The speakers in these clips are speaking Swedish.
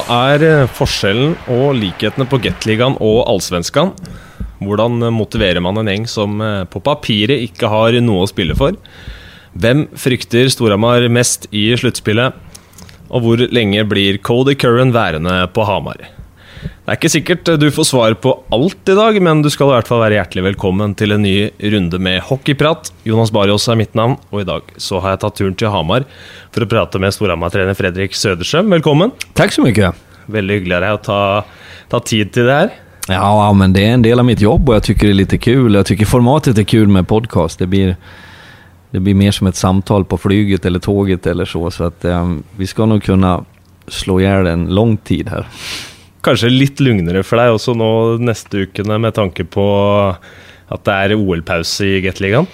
Hva er eh, forskjellen og likhetene på Gateligaen og Allsvenskan? Hvordan eh, motiverer man en gjeng som eh, på papiret ikke har noe å spille for? Hvem frykter Storhamar mest i sluttspillet? Og hvor lenge blir Cody Curran værende på Hamar? Det er ikke sikkert du får svar på alt i dag, men du skal i hvert fall være hjertelig velkommen til en ny runde med hockeyprat. Jonas Barios er mitt navn, og i dag så har jeg tatt turen til Hamar for å prate med Storhamar-trener Fredrik Söderström. Velkommen. Tack så mycket. Väldigt hyggligt av dig att ta, ta tid till det här. Ja, men det är en del av mitt jobb och jag tycker det är lite kul. Jag tycker formatet är kul med podcast. Det blir, det blir mer som ett samtal på flyget eller tåget eller så. Så att eh, vi ska nog kunna slå ihjäl en lång tid här. Kanskje litt lugnere for deg også nå neste ukene, med tanke på att det är OL-paus i Gatligan?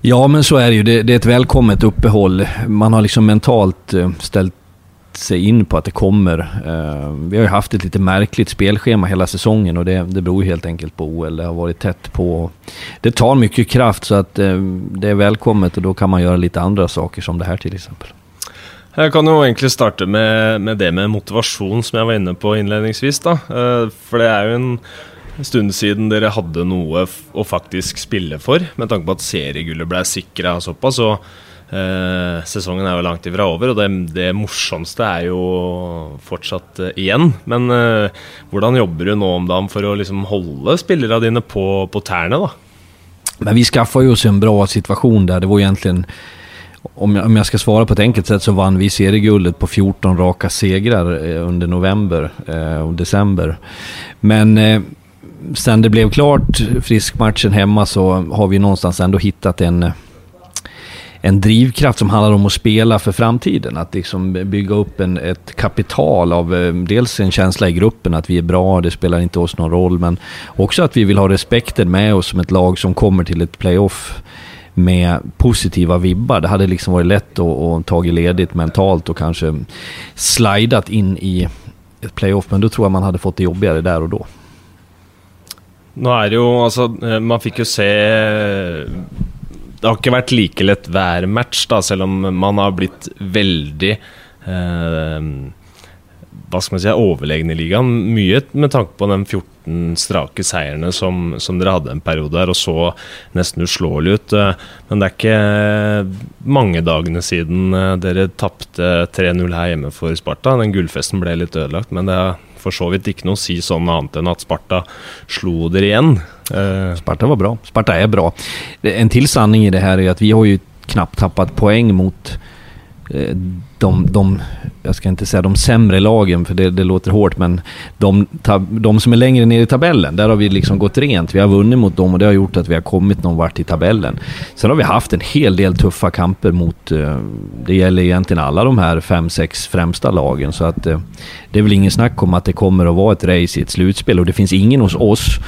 Ja, men så är det ju. Det, det, är ett välkommet uppehåll. Man har liksom mentalt eh, ställt sig in på att det kommer. Eh, vi har ju haft ett lite märkligt spelschema hela säsongen och det, det beror helt enkelt på OL. Det har varit tätt på. Det tar mycket kraft så att eh, det är välkommet och då kan man göra lite andra saker som det här till exempel. Jeg kan jo egentlig starte med, med, det med motivasjon, som jeg var inne på innledningsvis. da. Eh, for det er jo en stund siden dere hadde noe å faktisk spille for, med tanke på at seriegullet ble sikra såpass. og eh, Sesongen er jo langt ifra over, og det, det morsomste er jo fortsatt eh, igjen. Men eh, hvordan jobber du nå om dagen for å liksom holde spillerne dine på, på tærne? da? Men vi skaffa ju oss en bra situation där. Det var egentligen om jag, om jag ska svara på ett enkelt sätt så vann vi serieguldet på 14 raka segrar eh, under november eh, och december. Men eh, sen det blev klart, friskmatchen hemma, så har vi någonstans ändå hittat en en drivkraft som handlar om att spela för framtiden. Att liksom bygga upp en, ett kapital av dels en känsla i gruppen att vi är bra, det spelar inte oss någon roll, men också att vi vill ha respekten med oss som ett lag som kommer till ett playoff med positiva vibbar. Det hade liksom varit lätt att, att ta ledigt mentalt och kanske slidat in i ett playoff, men då tror jag man hade fått det jobbigare där och då. Nu är det ju alltså, eh, man fick ju se Det har inte varit lika lätt hver match, da, selv om man har blivit väldigt, eh, vad ska man säga, overlegne i ligaen. Mye med tanke på de 14 strake seirene som, som, dere hadde en periode der, og så nesten uslåelig ut. Eh, men det er ikke eh, mange dagene siden eh, dere tapte 3-0 her hjemme for Sparta. Den gullfesten ble litt ødelagt, men det er for så vidt ikke noe å si sånn annet enn at Sparta slo dere igjen. Sparta var bra. Sparta är bra. En till sanning i det här är att vi har ju knappt tappat poäng mot Eh, de, de, jag ska inte säga de sämre lagen, för det, det låter hårt, men de, de, som är längre ner i tabellen, där har vi liksom gått rent. Vi har vunnit mot dem och det har gjort att vi har kommit någon vart i tabellen. Sen har vi haft en hel del tuffa kamper mot, eh, det gäller egentligen alla de här fem, sex främsta lagen, så att eh, det är väl ingen snack om att det kommer att vara ett race i ett slutspel och det finns ingen hos oss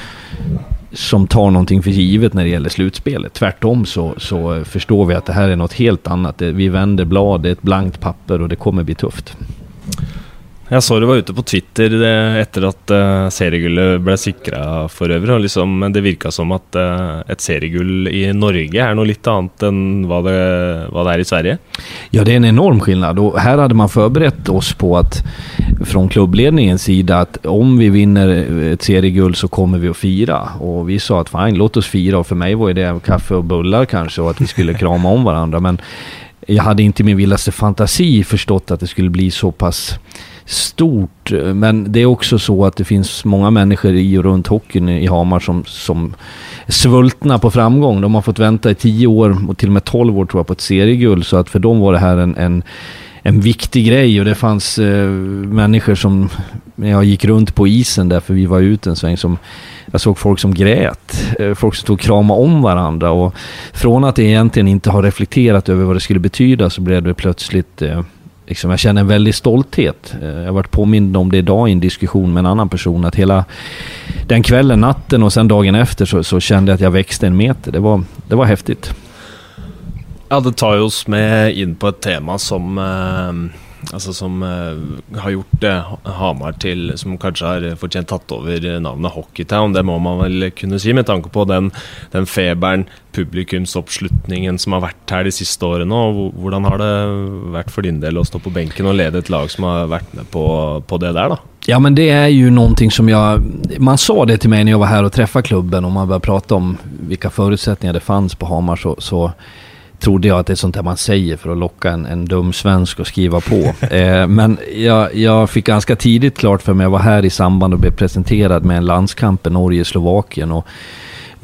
som tar någonting för givet när det gäller slutspelet. Tvärtom så, så förstår vi att det här är något helt annat. Vi vänder blad, det är ett blankt papper och det kommer bli tufft. Jeg så du var ute på Twitter eh, det, etter at uh, eh, seriegullet ble sikra for øvrig. og liksom, Det virka som at uh, eh, et seriegull i Norge er noe litt annet enn hva det, hva det, är i Sverige. Ja, det är en enorm skillnad. Och här hade man förberett oss på att från klubbledningens sida att om vi vinner ett serieguld så kommer vi att fira. Och vi sa att fine, låt oss fira. Och för mig var det kaffe och bullar kanske och att vi skulle krama om varandra. Men jag hade inte i min vildaste fantasi förstått att det skulle bli så pass stort. Eh, men det är också så att det finns många människor i och runt hockeyn i Hamar som, som är svultna på framgång. De har fått vänta i 10 år och till och med 12 år tror jag på ett serieguld. Så att för dem var det här en, en en viktig grej och det fanns eh, människor som, när jag gick runt på isen där, för vi var ute en sväng, som jag såg folk som grät. Eh, folk som stod och kramade om varandra och från att egentligen inte ha reflekterat över vad det skulle betyda så blev det plötsligt eh, liksom, jag känner en väldig stolthet. Eh, jag har varit påmind om det idag i en diskussion med en annan person. Att hela den kvällen, natten och sen dagen efter så, så kände jag att jag växte en meter. Det var, det var häftigt. Ja, det tar oss med in på ett tema som eh, Altså som eh, har gjort eh, Hamar til Som kanskje har eh, fortjent tatt over navnet Hockeytown. Det må man vel kunne si, med tanke på den, den feberen, publikumsoppslutningen som har vært her de siste årene. Og hvordan har det vært for din del å stå på benken og lede et lag som har vært med på, på det der, da? Ja, men det är ju någonting som jag... Man sa det till mig när jag var här och träffade klubben och man började prata om vilka förutsättningar det fanns på Hamar så, så trodde jag att det är sånt där man säger för att locka en, en dum svensk att skriva på. Eh, men jag, jag fick ganska tidigt klart för mig, jag var här i samband och blev presenterad med en landskamp i Norge-Slovakien och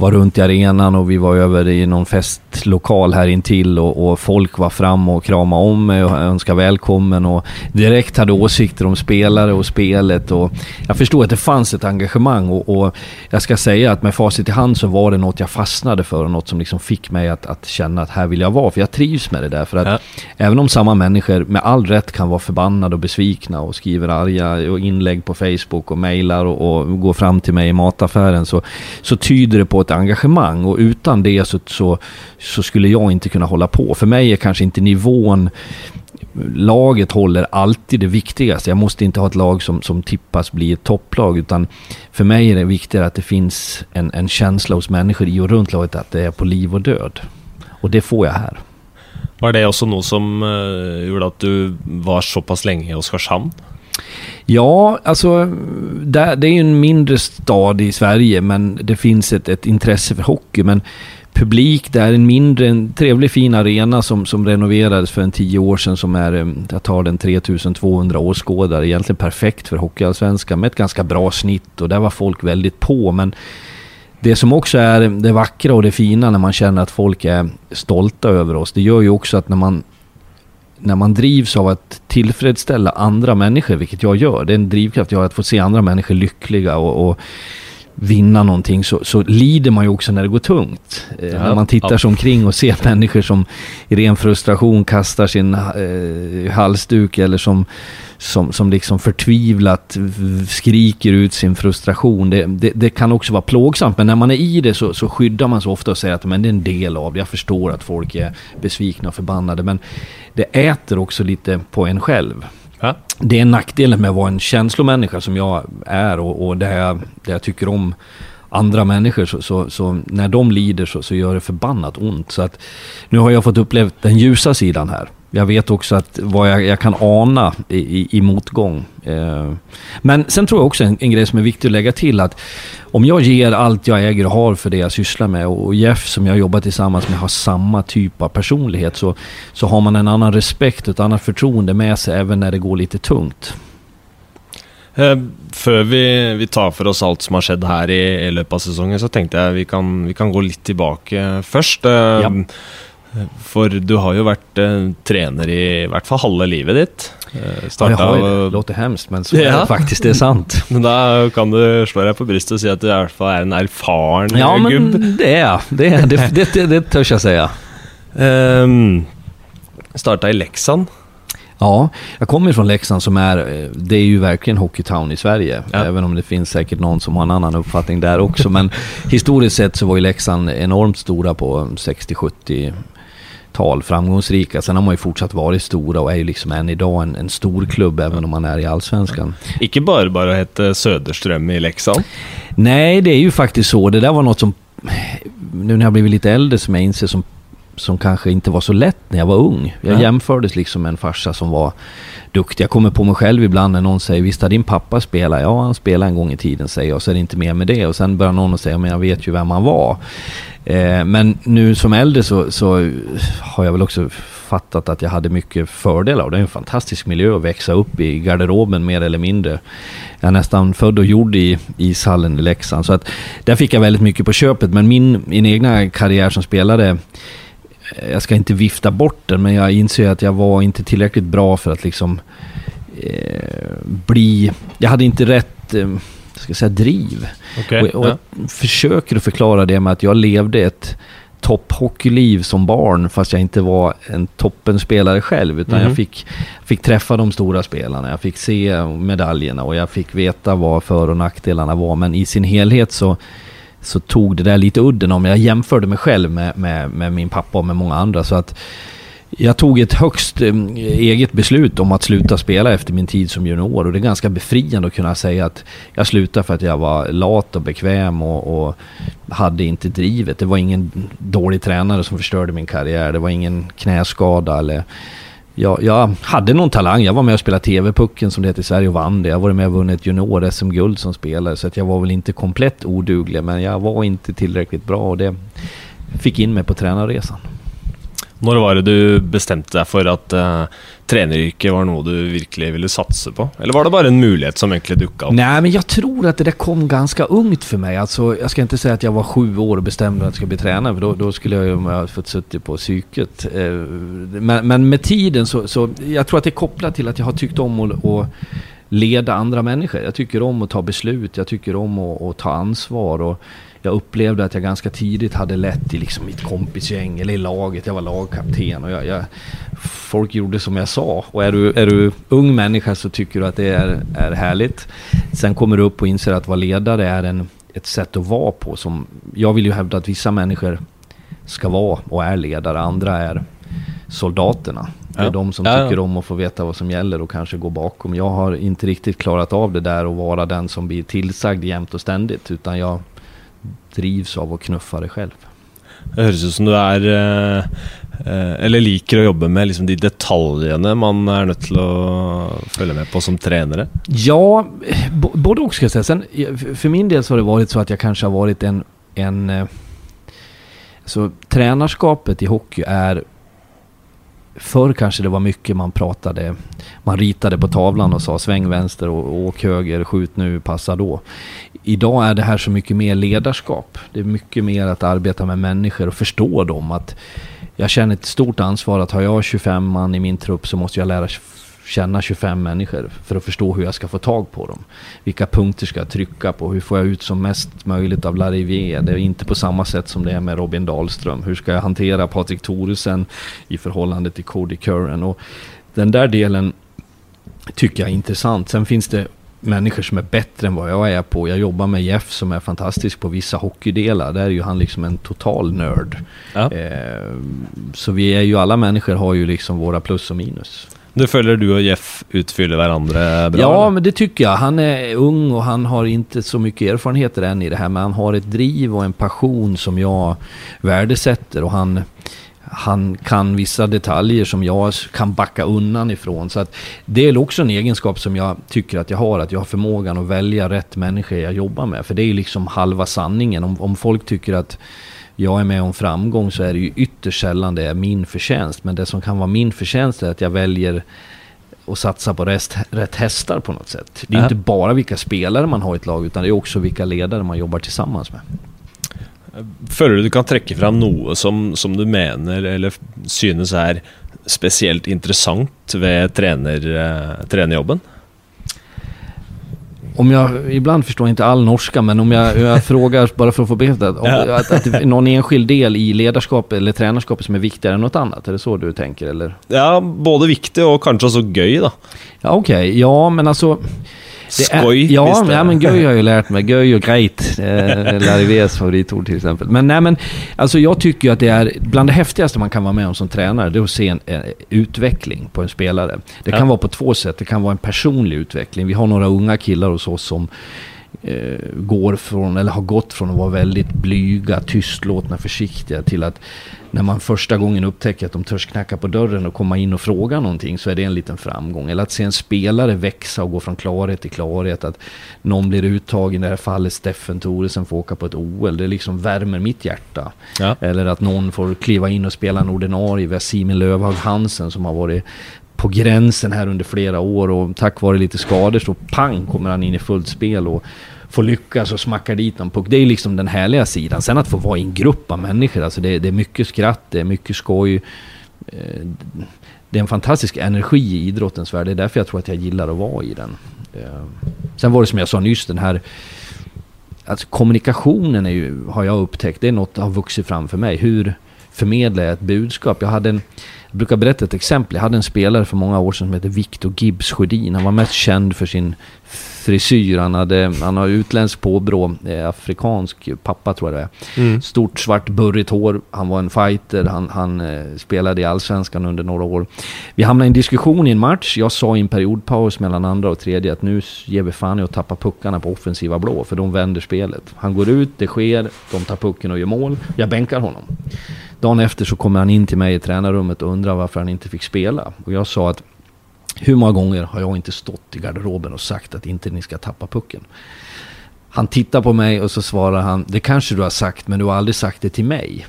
var runt i arenan och vi var över i någon festlokal här intill och, och folk var fram och kramade om mig och önskade välkommen och direkt hade åsikter om spelare och spelet och jag förstod att det fanns ett engagemang och, och jag ska säga att med facit i hand så var det något jag fastnade för och något som liksom fick mig att, att känna att här vill jag vara för jag trivs med det där för att ja. även om samma människor med all rätt kan vara förbannade och besvikna och skriver arga och inlägg på Facebook och mejlar och, och går fram till mig i mataffären så, så tyder det på ett ett engagemang och utan det så, så, så skulle jag inte kunna hålla på. För mig är kanske inte nivån laget håller alltid det viktigaste. Jag måste inte ha ett lag som, som tippas bli ett topplag utan för mig är det viktigare att det finns en, en känsla hos människor i och runt laget att det är på liv och död. Och det får jag här. Var det också något som eh, gjorde att du var så pass länge i Oskarshamn? Ja, alltså det, det är ju en mindre stad i Sverige men det finns ett, ett intresse för hockey. Men publik, det är en mindre, en trevlig fin arena som, som renoverades för en tio år sedan som är, jag tar den 3200 åskådare, egentligen perfekt för Hockeyallsvenskan med ett ganska bra snitt och där var folk väldigt på. Men det som också är det vackra och det fina när man känner att folk är stolta över oss, det gör ju också att när man när man drivs av att tillfredsställa andra människor, vilket jag gör, det är en drivkraft jag har att få se andra människor lyckliga och, och vinna någonting så, så lider man ju också när det går tungt. Eh, ja, när man tittar ja. sig omkring och ser människor som i ren frustration kastar sin eh, halsduk eller som, som, som liksom förtvivlat skriker ut sin frustration. Det, det, det, kan också vara plågsamt men när man är i det så, så skyddar man sig ofta och säger att men det är en del av det. Jag förstår att folk är besvikna och förbannade men det äter också lite på en själv. Ja. Det är nackdelen med att vara en känslomänniska som jag är och, och där, jag, det jag tycker om andra människor så, så, så, när de lider så, så gör det förbannat ont. Så att nu har jag fått uppleva den ljusa sidan här. Jag vet också att vad jag, jag kan ana i, i, i motgång. Eh, men sen tror jag också en, en grej som är viktig att lägga till att om jag ger allt jag äger och har för det jag sysslar med och Jeff som jag jobbar tillsammans med har samma typ av personlighet så, så har man en annan respekt och ett annat förtroende med sig även när det går lite tungt. Eh, før vi, vi, tar for oss alt som har skjedd her i, i løpet av sesongen, så tenkte jeg vi kan, vi kan gå litt tilbake først. Eh, ja. For du har ju varit eh, trener i i hvert fall halve livet ditt. Eh, starta, ja, jag har det. låter hemskt men så ja. är det faktiskt det är sant. men då kan du slå dig på bröstet och säga att du i alla fall är en erfaren ja, gubb. Ja men det är jag. Det, det, det, det, det törs jag säga. Um, starta i Leksand. Ja, jag kommer från Leksand som är, eh, det är ju verkligen Hockeytown i Sverige. Ja. Även om det finns säkert någon som har en annan uppfattning där också. Men historiskt sett så var ju Leksand enormt stora på 60-70 tal framgångsrika. Sen har man ju fortsatt varit stora och är ju liksom än idag en, en stor klubb även om man är i Allsvenskan. Inte bara bara hette Söderström i Leksand? Nej, det är ju faktiskt så. Det där var något som, nu när jag blivit lite äldre, som jag inser som som kanske inte var så lätt när jag var ung. Jag ja. jämfördes liksom med en farsa som var duktig. Jag kommer på mig själv ibland när någon säger visst har din pappa spelat? Ja, han spelade en gång i tiden säger jag. Så är det inte mer med det. Och sen börjar någon säga men jag vet ju vem han var. Eh, men nu som äldre så, så, har jag väl också fattat att jag hade mycket fördelar och det är en fantastisk miljö att växa upp i garderoben mer eller mindre. Jag är nästan född och gjord i ishallen i Leksand så att där fick jag väldigt mycket på köpet men min, min egna karriär som spelare jag ska inte vifta bort den men jag inser att jag var inte tillräckligt bra för att liksom eh, bli... Jag hade inte rätt... Eh, ska säga, driv. Okay, och, och ja. jag försöker att förklara det med att jag levde ett topphockeyliv som barn fast jag inte var en toppenspelare själv utan mm. jag fick, fick träffa de stora spelarna, jag fick se medaljerna och jag fick veta vad för och nackdelarna var men i sin helhet så så tog det där lite udden om. Jag jämförde mig själv med, med, med min pappa och med många andra. Så att jag tog ett högst eh, eget beslut om att sluta spela efter min tid som junior. Och det är ganska befriande att kunna säga att jag slutade för att jag var lat och bekväm och, och hade inte drivet. Det var ingen dålig tränare som förstörde min karriär. Det var ingen knäskada eller jag, jag, hade någon talang. Jag var med och spelade TV-pucken som det heter i Sverige och vann det. Jag var med och vunnit junior-SM-guld som spelare. Så att jag var väl inte komplett oduglig. Men jag var inte tillräckligt bra och det fick in mig på tränarresan. När var det du bestämde dig för att uh, eh, tränaryrket var något du verkligen ville satsa på? Eller var det bara en möjlighet som egentligen dukade upp? Nej, men jag tror att det där kom ganska ungt för mig. Alltså, jag ska inte säga att jag var sju år och bestämde att jag skulle bli tränare, för då, då skulle jag ju ha fått suttit på psyket. Eh, men, men, med tiden så, så, jag tror att det är kopplat till att jag har tyckt om att, att leda andra människor. Jag tycker om att ta beslut, jag tycker om att, att ta ansvar. Och, jag upplevde att jag ganska tidigt hade lett i liksom mitt kompisgäng eller i laget. Jag var lagkapten och jag, jag, folk gjorde som jag sa. Och är du, är du ung människa så tycker du att det är, är härligt. Sen kommer du upp och inser att vara ledare är en, ett sätt att vara på. Som, jag vill ju hävda att vissa människor ska vara och är ledare. Andra är soldaterna. Det är ja. de som tycker om att få veta vad som gäller och kanske gå bakom. Jag har inte riktigt klarat av det där och vara den som blir tillsagd jämt och ständigt. Utan jag drivs av att knuffa det själv. Det hörs ut som du är, eh, eh, eller liker att jobba med liksom de detaljerna man är nöjd till att följa med på som tränare? Ja, både och ska jag säga. Sen, för min del så har det varit så att jag kanske har varit en, en eh, så tränarskapet i hockey är Förr kanske det var mycket man pratade, man ritade på tavlan och sa sväng vänster och åk höger, skjut nu, passa då. Idag är det här så mycket mer ledarskap. Det är mycket mer att arbeta med människor och förstå dem. Att jag känner ett stort ansvar att har jag 25 man i min trupp så måste jag lära känna 25 människor för att förstå hur jag ska få tag på dem. Vilka punkter ska jag trycka på? Hur får jag ut som mest möjligt av Larivier? Det är inte på samma sätt som det är med Robin Dahlström. Hur ska jag hantera Patrik Thoresen i förhållande till Cody Curran? Och den där delen tycker jag är intressant. Sen finns det människor som är bättre än vad jag är på. Jag jobbar med Jeff som är fantastisk på vissa hockeydelar. Där är ju han liksom en total nörd. Ja. Eh, så vi är ju alla människor har ju liksom våra plus och minus. Du följer du och Jeff utfyller varandra bra? Ja, eller? men det tycker jag. Han är ung och han har inte så mycket erfarenheter än i det här. Men han har ett driv och en passion som jag värdesätter. Och han, han kan vissa detaljer som jag kan backa undan ifrån. Så att det är också en egenskap som jag tycker att jag har. Att jag har förmågan att välja rätt människor jag jobbar med. För det är liksom halva sanningen. Om, om folk tycker att jag är med om framgång så är det ju ytterst sällan det är min förtjänst. Men det som kan vara min förtjänst är att jag väljer att satsa på rest, rätt hästar på något sätt. Det är äh. inte bara vilka spelare man har i ett lag utan det är också vilka ledare man jobbar tillsammans med. Føler du du kan trekke fram noe som, som du mener eller synes er spesielt interessant ved trener, eh, trenerjobben? Om jag, ibland förstår jag inte all norska, men om jag, jag frågar bara för att få bekräftat. Ja. Att, att det är någon enskild del i ledarskap eller tränarskapet som är viktigare än något annat? Är det så du tänker? Eller? Ja, både viktig och kanske också göj då. Ja, okej. Okay. Ja, men alltså... Skoj. Ja, ja, men göj har jag ju lärt mig. Göj och grejt. Eh, Larives favoritord till exempel. Men nej, men alltså jag tycker ju att det är bland det häftigaste man kan vara med om som tränare. Det är att se en, en utveckling på en spelare. Det kan ja. vara på två sätt. Det kan vara en personlig utveckling. Vi har några unga killar hos oss som eh, går från, eller har gått från att vara väldigt blyga, tystlåtna, försiktiga till att när man första gången upptäcker att de törs knacka på dörren och komma in och fråga någonting så är det en liten framgång. Eller att se en spelare växa och gå från klarhet till klarhet. Att någon blir uttagen, i det här fallet Steffen Thoresen får åka på ett OL. Det liksom värmer mitt hjärta. Ja. Eller att någon får kliva in och spela en ordinarie. Vi har Simin Lövhag Hansen som har varit på gränsen här under flera år och tack vare lite skador så pang kommer han in i fullt spel och får lyckas och smackar dit någon puck. Det är liksom den härliga sidan. Sen att få vara i en grupp av människor, alltså det, det är mycket skratt, det är mycket skoj. Eh, det är en fantastisk energi i idrottens värld. Det är därför jag tror att jag gillar att vara i den. Eh, sen var det som jag sa nyss, den här Alltså kommunikationen är ju, har jag upptäckt, det är något som har vuxit fram för mig. Hur förmedlar jag ett budskap? Jag hade en Jag brukar berätta ett exempel. Jag hade en spelare för många år sedan som hette Victor Gibbs Sjödin. Han var mest känd för sin frisyr. Han, hade, han har utländskt påbrå, eh, afrikansk pappa tror jag det är. Mm. Stort svart burrigt hår. Han var en fighter. Han, han eh, spelade i Allsvenskan under några år. Vi hamnade i en diskussion i en match. Jag sa i en periodpaus mellan andra och tredje att nu ger vi fan i att tappa puckarna på offensiva blå. För de vänder spelet. Han går ut, det sker, de tar pucken och gör mål. Jag bänkar honom. Dagen efter så kommer han in till mig i tränarrummet och undrar varför han inte fick spela. Och jag sa att hur många gånger har jag inte stått i garderoben och sagt att inte ni ska tappa pucken? Han tittar på mig och så svarar han, det kanske du har sagt men du har aldrig sagt det till mig.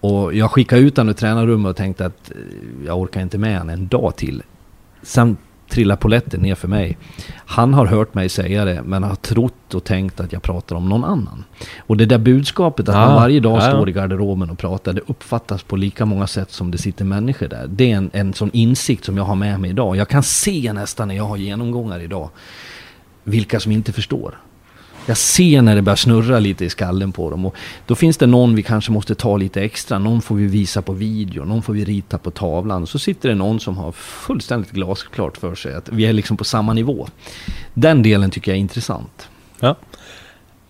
Och jag skickade ut honom ur tränarrummet och tänkte att jag orkar inte med honom en dag till. Sen trillar poletten ner för mig. Han har hört mig säga det, men har trott och tänkt att jag pratar om någon annan. Och det där budskapet att ah, man varje dag ja. står i garderoben och pratar, det uppfattas på lika många sätt som det sitter människor där. Det är en, en sån insikt som jag har med mig idag. Jag kan se nästan när jag har genomgångar idag, vilka som inte förstår. Jag ser när det börjar snurra lite i skallen på dem. Och då finns det någon vi kanske måste ta lite extra. Någon får vi visa på video, någon får vi rita på tavlan. Så sitter det någon som har fullständigt glasklart för sig att vi är liksom på samma nivå. Den delen tycker jag är intressant. Ja.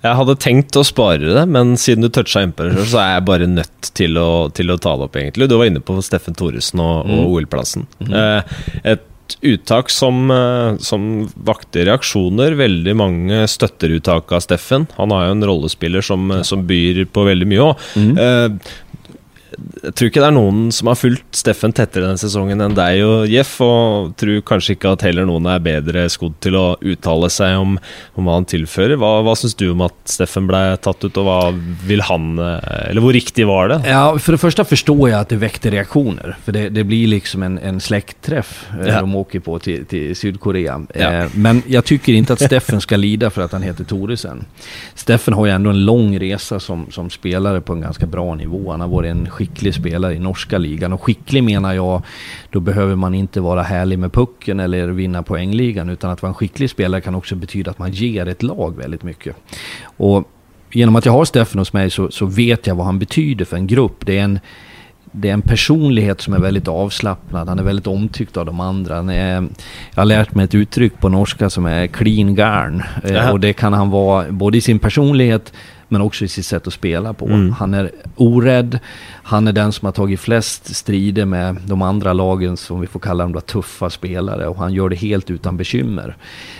Jag hade tänkt att spara det, men sedan du touchade det så är jag bara nött till att, till att ta det upp egentligen. Du var inne på Steffen Thoresen och, mm. och OL-platsen. Mm. Eh, uttak som, eh, som vakte reaksjoner. Veldig mange støtter uttaket av Steffen. Han er jo en rollespiller som, som byr på veldig mye òg. Mm. Eh, jeg tror ikke det er noen som har fulgt Steffen tettere denne sesongen enn deg og Jeff, og tror kanskje ikke at heller noen er bedre skodd til å uttale seg om, om hva han tilfører. Hva, hva syns du om at Steffen ble tatt ut, och vad vill han Eller hur riktigt var det? Ja, för det första förstår jag att det väckte reaktioner. För det, det blir liksom en, en släktträff eh, ja. de åker på till, till Sydkorea. Ja. Eh, men jag tycker inte att Steffen ska lida för att han heter Toresen. Steffen har ju ändå en lång resa som, som spelare på en ganska bra nivå. Han har varit en skicklig spelare i norska ligan. Och skicklig menar jag, då behöver man inte vara härlig med pucken eller vinna poängligan. Utan att vara en skicklig spelare kan också betyda att man ger ett lag väldigt mycket. Och genom att jag har Steffen hos mig så, så vet jag vad han betyder för en grupp. Det är en, det är en personlighet som är väldigt avslappnad. Han är väldigt omtyckt av de andra. Är, jag har lärt mig ett uttryck på norska som är clean garn. Eh, och det kan han vara både i sin personlighet men också i sitt sätt att spela på. Mm. Han är orädd, han är den som har tagit flest strider med de andra lagen, som vi får kalla dem då, tuffa spelare. Och han gör det helt utan bekymmer.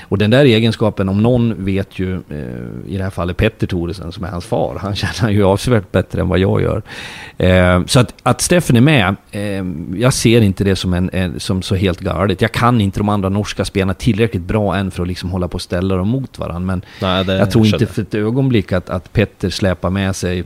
Och den där egenskapen, om någon vet ju, eh, i det här fallet Petter Thoresen som är hans far, han känner ju avsevärt bättre än vad jag gör. Eh, så att, att Steffen är med, eh, jag ser inte det som, en, en, som så helt galet. Jag kan inte de andra norska spelarna tillräckligt bra än för att liksom hålla på och ställa dem mot varandra. Men Nej, jag tror inte för ett ögonblick att, att Petter släpar med sig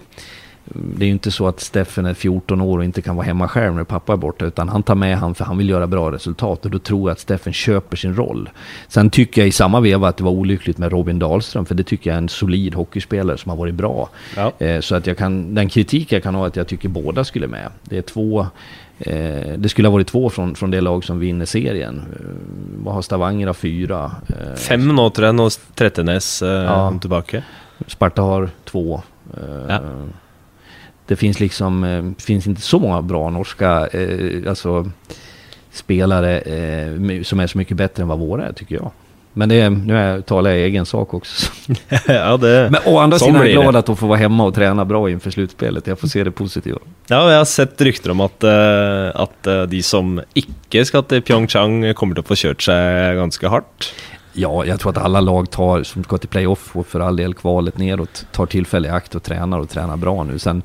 det är ju inte så att Steffen är 14 år och inte kan vara hemma själv när pappa är borta. Utan han tar med han för han vill göra bra resultat. Och då tror jag att Steffen köper sin roll. Sen tycker jag i samma veva att det var olyckligt med Robin Dahlström. För det tycker jag är en solid hockeyspelare som har varit bra. Ja. Eh, så att jag kan, den kritik jag kan ha är att jag tycker båda skulle med. Det är två Eh, det skulle ha varit två från, från det lag som vinner serien. Eh, vad har Stavanger av fyra? Eh, Fem nå tror jag, och Trettenes eh, ja. tillbaka. Sparta har två. Eh, ja det finns liksom, eh, finns inte så många bra norska, eh, alltså spelare eh, som är så mycket bättre än vad våra är tycker jag. Men det är, nu är, talar jag i egen sak också. ja, det, Men å andra sidan är jag glad att de får vara hemma och träna bra inför slutspelet. Jag får se det positiva. Ja, jag har sett rykten om att, att de som inte ska till Pyeongchang kommer att få kört sig ganska hårt. Ja, jag tror att alla lag tar, som ska till playoff och för all del kvalet neråt, tar tillfälle i akt och tränar och tränar bra nu. Sen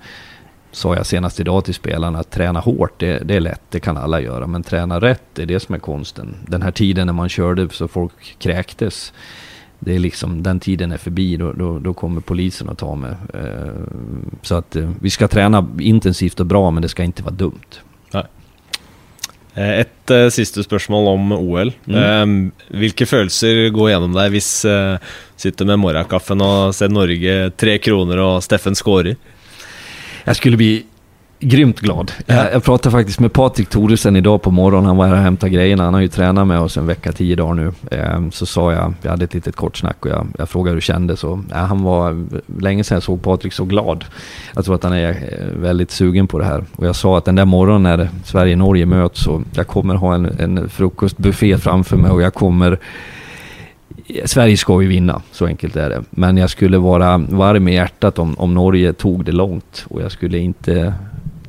sa jag senast idag till spelarna att träna hårt, det, det, är lätt, det kan alla göra. Men träna rätt, det är det som är konsten. Den här tiden när man körde så folk kräktes, det är liksom, den tiden är förbi, då, då, då kommer polisen att ta mig. Eh, så att eh, vi ska träna intensivt och bra, men det ska inte vara dumt. Nej. Eh, ett uh, sista spörsmål om OL. Mm. Um, vilka känslor går igenom dig hvis uh, sitter med morgonkaffen och ser Norge tre kronor och Steffen skårer? Jag skulle bli grymt glad. Ja. Jag, jag pratade faktiskt med Patrik Thoresen idag på morgonen. Han var här och hämtade grejerna. Han har ju tränat med oss en vecka, tio dagar nu. Eh, så sa jag, vi hade ett litet kort snack och jag, jag frågade hur det kändes. Och, ja, han var, länge sedan jag såg Patrik så glad. Jag tror att han är eh, väldigt sugen på det här. Och jag sa att den där morgonen när Sverige-Norge möts så jag kommer ha en, en frukostbuffé framför mig och jag kommer Sverige ska ju vinna, så enkelt är det. Men jag skulle vara varm i hjärtat om, om Norge tog det långt. Och jag skulle inte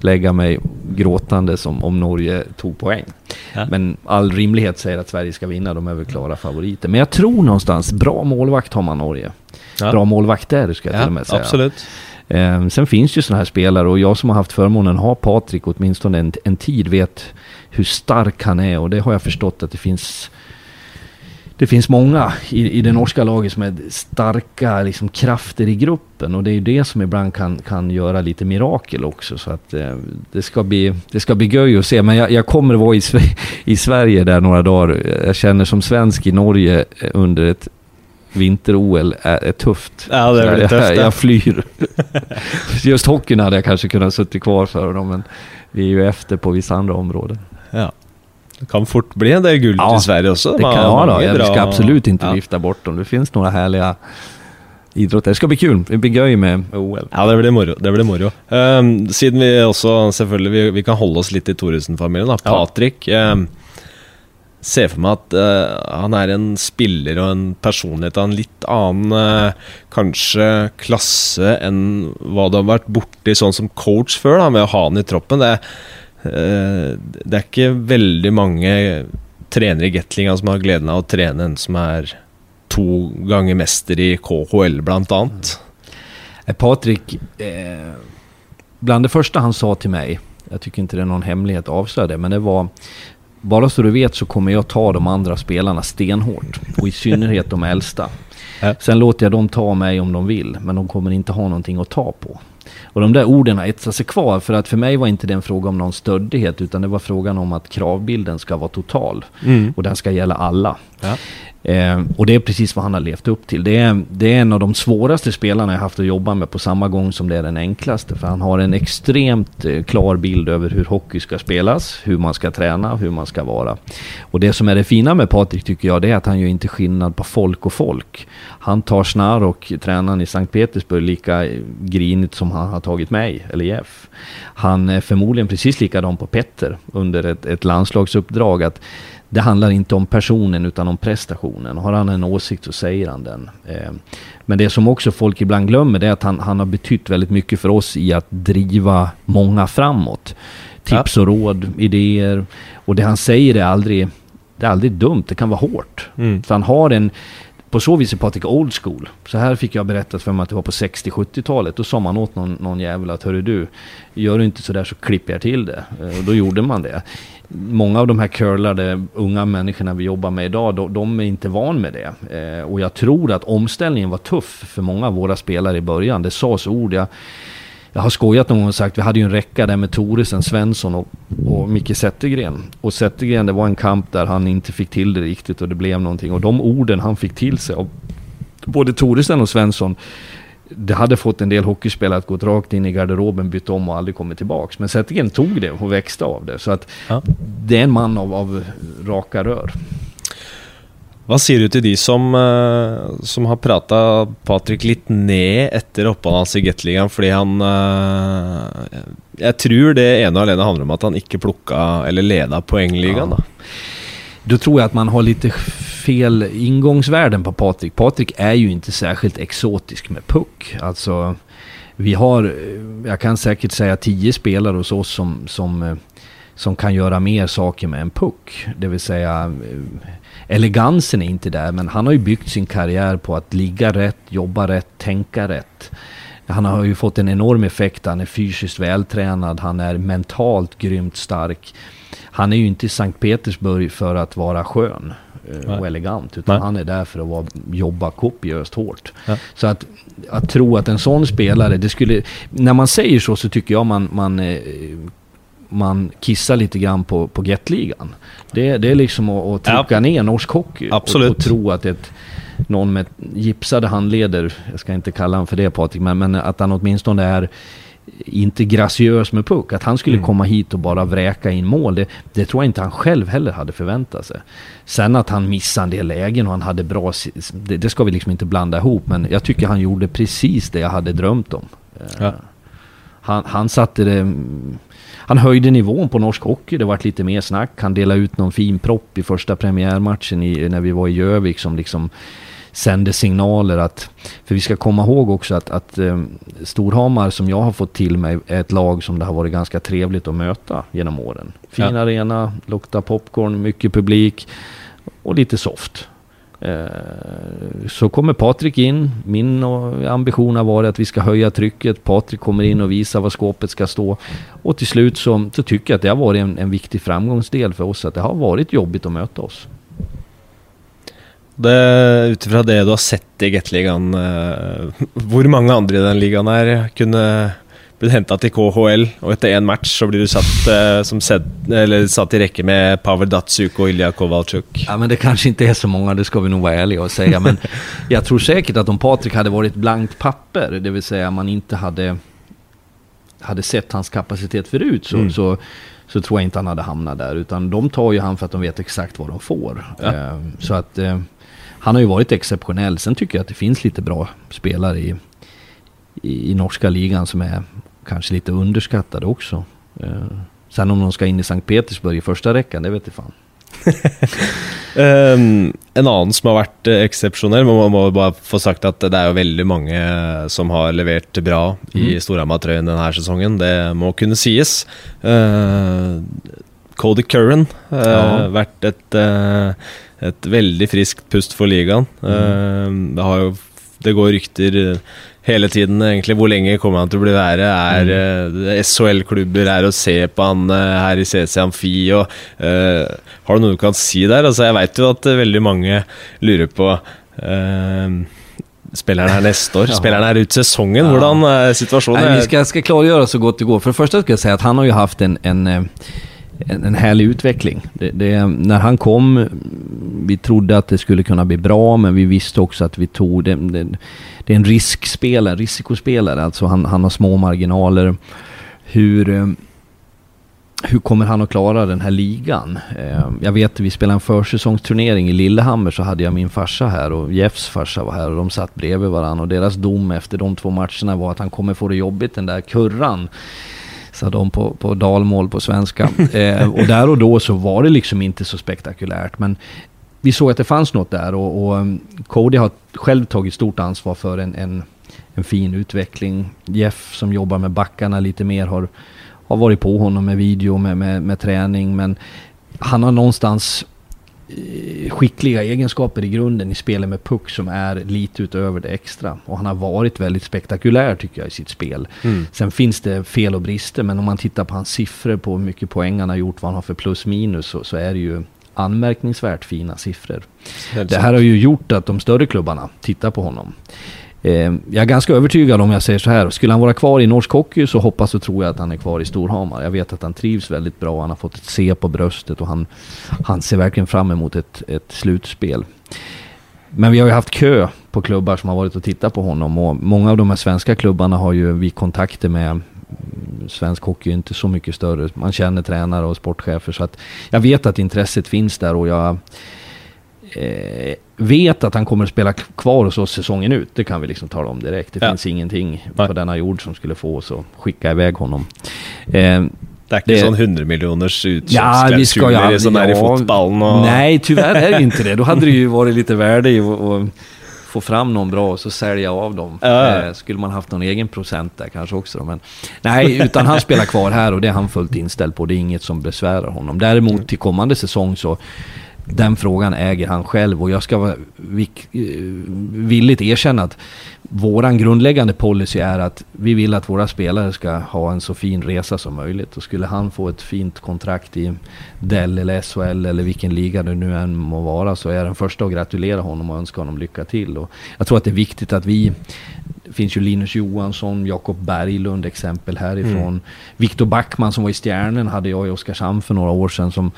lägga mig gråtande som om Norge tog poäng. Ja. Men all rimlighet säger att Sverige ska vinna, de är väl klara favoriter. Men jag tror någonstans, bra målvakt har man Norge. Ja. Bra målvakter ska jag till och Ja, med säga. absolut. Eh, sen finns ju sådana här spelare och jag som har haft förmånen att ha Patrik åtminstone en, en tid vet hur stark han är och det har jag förstått att det finns det finns många i, i det norska laget som är starka liksom, krafter i gruppen och det är ju det som ibland kan, kan göra lite mirakel också. Så att eh, det, ska bli, det ska bli göj att se. Men jag, jag kommer vara i, i Sverige där några dagar. Jag känner som svensk i Norge eh, under ett vinter-OL är, är tufft. Ja, det blir jag, tufft, jag, ja. jag flyr. Just hockeyn hade jag kanske kunnat suttit kvar för dem, men vi är ju efter på vissa andra områden. Ja. Det kan fort bli en del guld Ja, till Sverige också. Det kan ja, då. Jag ska absolut inte ja. vifta bort dem. Det finns några härliga idrotter. Det ska bli kul. Det blir göj med OL. Ja, det blir moro. Det blir moro. Ehm, siden vi også selvfølgelig vi, vi kan holde oss litt i Thoresen-familien. da. Ja. Patrick ehm, ser for meg at eh, han er en spiller og en personlighet av en litt annen eh, kanskje klasse enn hva du har vært borti sånn som coach før, da, med å ha han i troppen. Det, eh, det er ikke veldig mange trenere i Gatlinga som har gleden av å trene en som er to ganger mester i KHL, annet. Eh, Patrik, eh, bland det första han sa till mig, jag tycker inte det är någon hemlighet att avslöja det, men det var bara så du vet så kommer jag ta de andra spelarna stenhårt. Och i synnerhet de äldsta. Sen låter jag dem ta mig om de vill, men de kommer inte ha någonting att ta på. Och de där orden har etsat sig kvar, för att för mig var inte det en fråga om någon stöddighet, utan det var frågan om att kravbilden ska vara total. Och den ska gälla alla. Ja. Eh, och det är precis vad han har levt upp till. Det är, det är en av de svåraste spelarna jag haft att jobba med på samma gång som det är den enklaste. För han har en extremt eh, klar bild över hur hockey ska spelas, hur man ska träna, hur man ska vara. Och det som är det fina med Patrik tycker jag, det är att han gör inte skillnad på folk och folk. Han tar snar och tränaren i Sankt Petersburg lika eh, grinigt som han har tagit mig, eller Jeff. Han är förmodligen precis likadan på Petter under ett, ett landslagsuppdrag. att det handlar inte om personen utan om prestationen. Har han en åsikt så säger han den. Eh, Men det som också folk ibland glömmer det är att han, han har betytt väldigt mycket för oss i att driva många framåt. Tips och råd, idéer. Och det han säger är aldrig, det är aldrig dumt, det kan vara hårt. Mm. För han har en, på så vis är Patrik old school. Så här fick jag berättat för mig att det var på 60-70-talet. Då sa man åt någon, någon jävel att hörru du, gör du inte sådär så klipper jag till det. Eh, och då gjorde man det. Många av de här curlade unga människorna vi jobbar med idag, de, de är inte van med det. Eh, och jag tror att omställningen var tuff för många av våra spelare i början. Det sades ord, jag, jag har skojat någon gång och sagt, vi hade ju en räcka där med Toresen, Svensson och, och Micke Zettergren. Och Zettergren, det var en kamp där han inte fick till det riktigt och det blev någonting. Och de orden han fick till sig av både Toresen och Svensson, det hade fått en del hockeyspelare att gå rakt in i garderoben, bytt om och aldrig kommit tillbaks. Men Zettergren tog det och växte av det. Så att Ja. det är en man av, av raka rör. Hva sier du til de som, eh, som har prata Patrick litt ned etter oppholdet hans i Gateligaen fordi han eh, Jeg tror det ene og alene handler om at han ikke plukka eller leda poengligaen. Ja. Då tror jag att man har lite fel ingångsvärden på Patrik. Patrik är ju inte särskilt exotisk med puck. Alltså, vi har, eh, jag kan säkert säga tio spelare hos oss som, som, som kan göra mer saker med en puck. Det vill säga, eh, elegansen är inte där, men han har ju byggt sin karriär på att ligga rätt, jobba rätt, tänka rätt. Han har ju fått en enorm effekt. Han är fysiskt vältränad, han är mentalt grymt stark. Han är ju inte i Sankt Petersburg för att vara skön eh, Nej. och elegant, utan Nej. han är där för att vara, jobba kopiöst hårt. Ja. Så att, att tro att en sån spelare, det skulle... När man säger så så tycker jag man, man, eh, man kissar lite grann på, på Gatligan. Det, det är liksom att, att trycka Ja. ner norsk hockey. Absolut. Och, och tro att ett, någon med gipsade handleder, jag ska inte kalla honom för det Patrik, men, men att han åtminstone är inte graciös med puck. Att han skulle Mm. komma hit och bara vräka in mål, det, det tror jag inte han själv heller hade förväntat sig. Sen att han missade en del lägen och han hade bra... Det, det ska vi liksom inte blanda ihop, men jag tycker han gjorde precis det jag hade drömt om. Eh, Ja. Han, han satte det... Han höjde nivån på norsk hockey, det vart lite mer snack. Han delade ut någon fin propp i första premiärmatchen i, när vi var i Gjövik som liksom sände signaler att... För vi ska komma ihåg också att, att eh, Storhamar som jag har fått till mig är ett lag som det har varit ganska trevligt att möta genom åren. Fin Ja. arena, luktar popcorn, mycket publik och lite soft. Eh, så kommer Patrik in. Min eh, ambition har varit att vi ska höja trycket. Patrik kommer in och visar var skåpet ska stå. Och till slut så, så tycker jag att det har varit en, en viktig framgångsdel för oss. Att det har varit jobbigt att möta oss. Det, utifrån det du har sett i Gateligaen, eh, hur många andra i den ligan är, kunde blitt henta til KHL, og etter én match så blir du satt, eh, som sedd, eller satt i rekke med Pavel Datsuk och Ilja Kovalchuk? Ja men det kanske inte är så många, det ska vi nog vara ärliga och säga. Men jag tror säkert att om Patrik hade varit blankt papper, det vill säga man inte hade, hade sett hans kapacitet förut, så, Mm. så, så tror jag inte han hade hamnat där. Utan de tar ju han för att de vet exakt vad de får. Ja. Eh, så att eh, han har ju varit exceptionell. Sen tycker jag att det finns lite bra spelare i, i norska ligan som är kanske lite underskattade också. Eh, sen om de ska in i Sankt Petersburg i första räckan, det vet jag fan. Um, en annen som har vært eh, eksepsjonell, men man må bare få sagt at det er jo veldig mange som har levert bra i Mhm. Storhamar-trøyen denne sesongen. Det må kunne sies. Uh, Cody Curran har Ja. vært et, eh, et veldig friskt pust for ligaen. Eh, det, har jo, det går rykter eh, hele tiden, egentlig. Hvor lenge kommer han til å bli være? Er eh, SHL-klubber er å se på han eh, her i CC Amfi? Og, eh, har du noe du kan si der? Altså, jeg veit jo at veldig mange lurer på Spiller han her neste år? Han her ut sesongen? Ja. Hvordan er situasjonen? Vi ska, ska klargöra så gott det går. För det första ska jag säga att han har ju haft en, en, en, en härlig utveckling. Det, det, när han kom, vi trodde att det skulle kunna bli bra, men vi visste också att vi tog det. Det, det är en riskspelare, risikospelare. Alltså han, han har små marginaler. Hur, eh, hur kommer han att klara den här ligan? Eh, jag vet, vi spelade en försäsongsturnering i Lillehammer så hade jag min farsa här och Jeffs farsa var här och de satt bredvid varandra och deras dom efter de två matcherna var att han kommer få det jobbigt den där kurran. Sa de på, på dalmål på svenska. Eh, och där och då så var det liksom inte så spektakulärt men vi såg att det fanns något där och, och um, Cody har själv tagit stort ansvar för en, en, en fin utveckling. Jeff som jobbar med backarna lite mer har, har varit på honom med video, med, med, med träning men han har någonstans skickliga egenskaper i grunden i spelet med puck som är lite utöver det extra. Och han har varit väldigt spektakulär tycker jag i sitt spel. Mm. Sen finns det fel och brister men om man tittar på hans siffror på hur mycket poäng han har gjort, vad han har för plus minus så, så är det ju anmärkningsvärt fina siffror. Helt Det här har ju gjort att de större klubbarna tittar på honom. Eh, jag är ganska övertygad om jag säger så här. Skulle han vara kvar i norsk hockey så hoppas och tror jag att han är kvar i Storhamar. Jag vet att han trivs väldigt bra. Han har fått ett C på bröstet och han, han ser verkligen fram emot ett, ett slutspel. Men vi har ju haft kö på klubbar som har varit och tittat på honom och många av de här svenska klubbarna har ju vi kontakter med. Mm, svensk hockey är inte så mycket större. Man känner tränare och sportchefer så att jag vet att intresset finns där och jag eh, vet att han kommer att spela kvar hos oss säsongen ut. Det kan vi liksom tala om direkt. Det Ja. finns ingenting Nej. på denna jord som skulle få oss att skicka iväg honom. Eh, Det er ikke Det- sånn 100 millioners Ja, vi ska ju utkjøpsklausuler som er i ja, fotballen og Nej, tyvärr är det inte det. Då hade det ju varit lite värde i att få fram någon bra och så sälja av dem. Ja. Eh, skulle man haft någon egen procent där kanske också. Men nej, utan han spelar kvar här och det är han fullt inställd på. Det är inget som besvärar honom. Däremot till kommande säsong så den frågan äger han själv och jag ska vara eh, villigt erkänna att våran grundläggande policy är att vi vill att våra spelare ska ha en så fin resa som möjligt. Och skulle han få ett fint kontrakt i Dell eller SHL eller vilken liga det nu än må vara så är jag den första att gratulera honom och önska honom lycka till. Och jag tror att det är viktigt att vi det finns ju Linus Johansson, Jakob Berglund exempel härifrån. Mm. Viktor Backman som var i Stjärnen hade jag i Oskarshamn för några år sedan som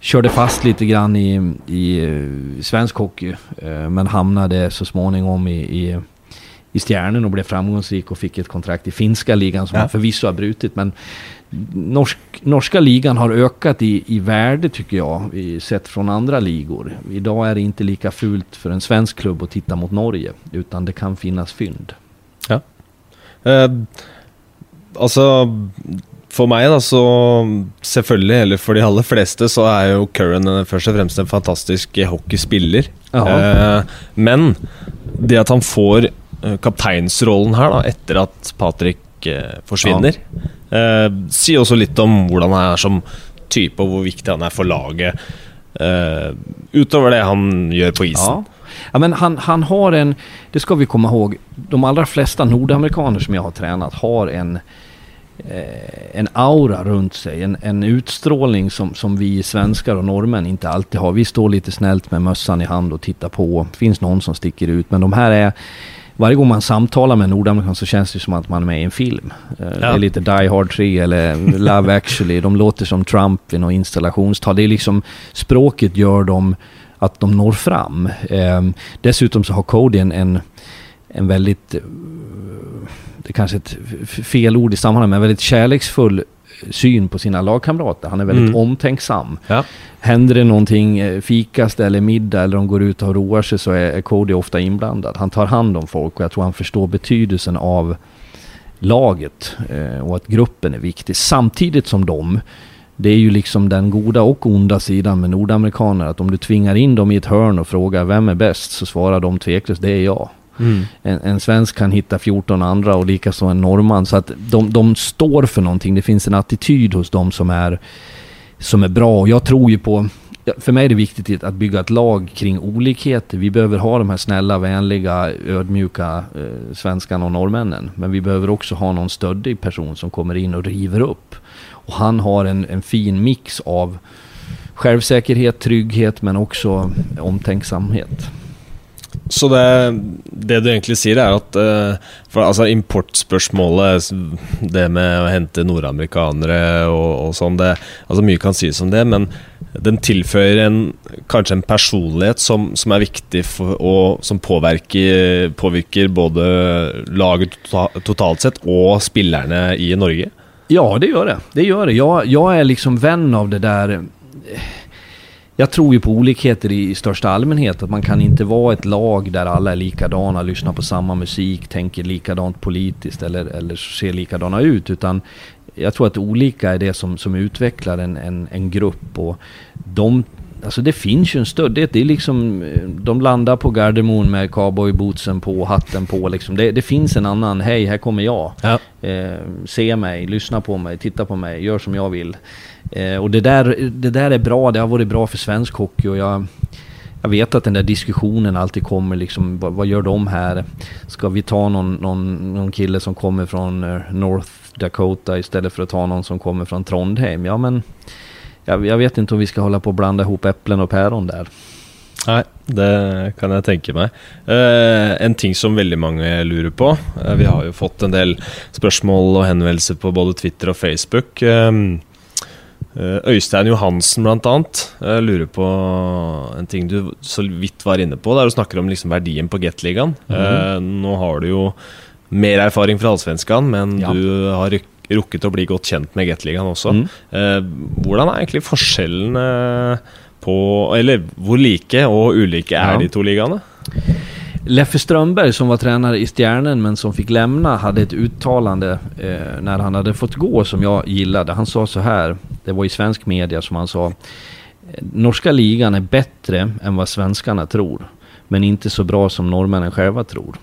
körde fast lite grann i, i eh, svensk hockey. eh, Men hamnade så småningom i, i, i Stjärnen och blev framgångsrik och fick ett kontrakt i finska ligan som Ja. han förvisso har brutit. Men norsk, norska ligan har ökat i, i värde tycker jag, i, sett från andra ligor. Idag är det inte lika fult för en svensk klubb att titta mot Norge, utan det kan finnas fynd. Eh, altså For meg, da, så Selvfølgelig, eller for de aller fleste, så er jo Curran først og fremst en fantastisk hockeyspiller. Eh, men det at han får eh, kapteinsrollen her, da, etter at Patrick eh, forsvinner, eh, sier også litt om hvordan han er som type, og hvor viktig han er for laget. eh, utover det han gjør på isen. Ja. Ja, men han, han har en, det ska vi komma ihåg, de allra flesta nordamerikaner som jag har tränat har en, en aura runt sig, en, en utstrålning som, som vi svenskar och norrmän inte alltid har. Vi står lite snällt med mössan i hand och tittar på. Det finns någon som sticker ut, men de här är varje gång man samtalar med en nordamerikan så känns det som att man är med i en film. Eh, Det är lite Die Hard 3 eller Love actually. De låter som Trump i något installationstal. Det är liksom, språket gör dem att de når fram. Eh, dessutom så har Cody en, en, en väldigt, eh, kanske ett fel ord i sammanhanget, men väldigt kärleksfull syn på sina lagkamrater. Han är väldigt Mm. omtänksam. Ja. Händer det någonting, eh, fikas det eller middag eller de går ut och roar sig så är är Cody ofta inblandad. Han tar hand om folk och jag tror han förstår betydelsen av laget eh, och att gruppen är viktig. Samtidigt som de, det är ju liksom den goda och onda sidan med nordamerikaner, att om du tvingar in dem i ett hörn och frågar vem är bäst så svarar de tveklöst det är jag. Mm. En, en svensk kan hitta 14 andra och likaså en norrman. Så att de, de står för någonting. Det finns en attityd hos dem som är, som är bra. Och jag tror ju på... För mig är det viktigt att bygga ett lag kring olikheter. Vi behöver ha de här snälla, vänliga, ödmjuka eh, svenskarna och norrmännen. Men vi behöver också ha någon stöddig person som kommer in och river upp. Och han har en, en fin mix av självsäkerhet, trygghet men också omtänksamhet. Så det, det du egentlig sier, er at eh, For altså importspørsmålet, det med å hente nordamerikanere og, og sånn det, altså Mye kan sies om det, men den tilføyer en, kanskje en personlighet som, som er viktig for, og som påvirker, påvirker både laget tota-, totalt sett og spillerne i Norge. Ja, det gör det. Det gör det. Jeg, jag är liksom vän av det där... Eh, jag tror ju på olikheter i, i största allmänhet. Att man kan inte vara ett lag där alla är likadana, lyssnar på samma musik, tänker likadant politiskt eller, eller ser likadana ut. Utan jag tror att olika är det som, som utvecklar en, en, en grupp. Och de, alltså det finns ju en stöddighet. Det är liksom, eh, de landar på Gardermoen med cowboybootsen på, hatten på. Liksom. Det, det finns en annan, hej här kommer jag. Ja. Eh, se mig, lyssna på mig, titta på mig, gör som jag vill. Eh, och det där, det där är bra, det har varit bra för svensk hockey och jag, jag vet att den där diskussionen alltid kommer liksom, vad, vad gör de här? Ska vi ta någon, någon, någon kille som kommer från eh, North Dakota istället för att ta någon som kommer från Trondheim? Ja men, jag, jag vet inte om vi ska hålla på och blanda ihop äpplen och päron där. Nei, det kan jeg tenke meg. Eh, en ting som veldig mange lurer på eh, Vi har jo fått en del spørsmål og henvendelser på både Twitter og Facebook. Eh, eh, Øystein Johansen blant annet eh, lurer på en ting du så vidt var inne på. Der du snakker om liksom verdien på Gateligaen. Eh, nå har du jo mer erfaring fra Allsvenskan, men Ja. du har ryk- rukket å bli godt kjent med Gateligaen også. Mm. Eh, hvordan er egentlig forskjellene på Eller hvor like og ulike er Ja. de to ligaene? Leffe Strömberg som var tränare i Stjärnen men som fick lämna hade ett uttalande eh, när han hade fått gå som jag gillade. Han sa så här, det var i svensk media som han sa. "Eh, Norska ligan är bättre än vad svenskarna tror. Men inte så bra som norrmännen själva tror.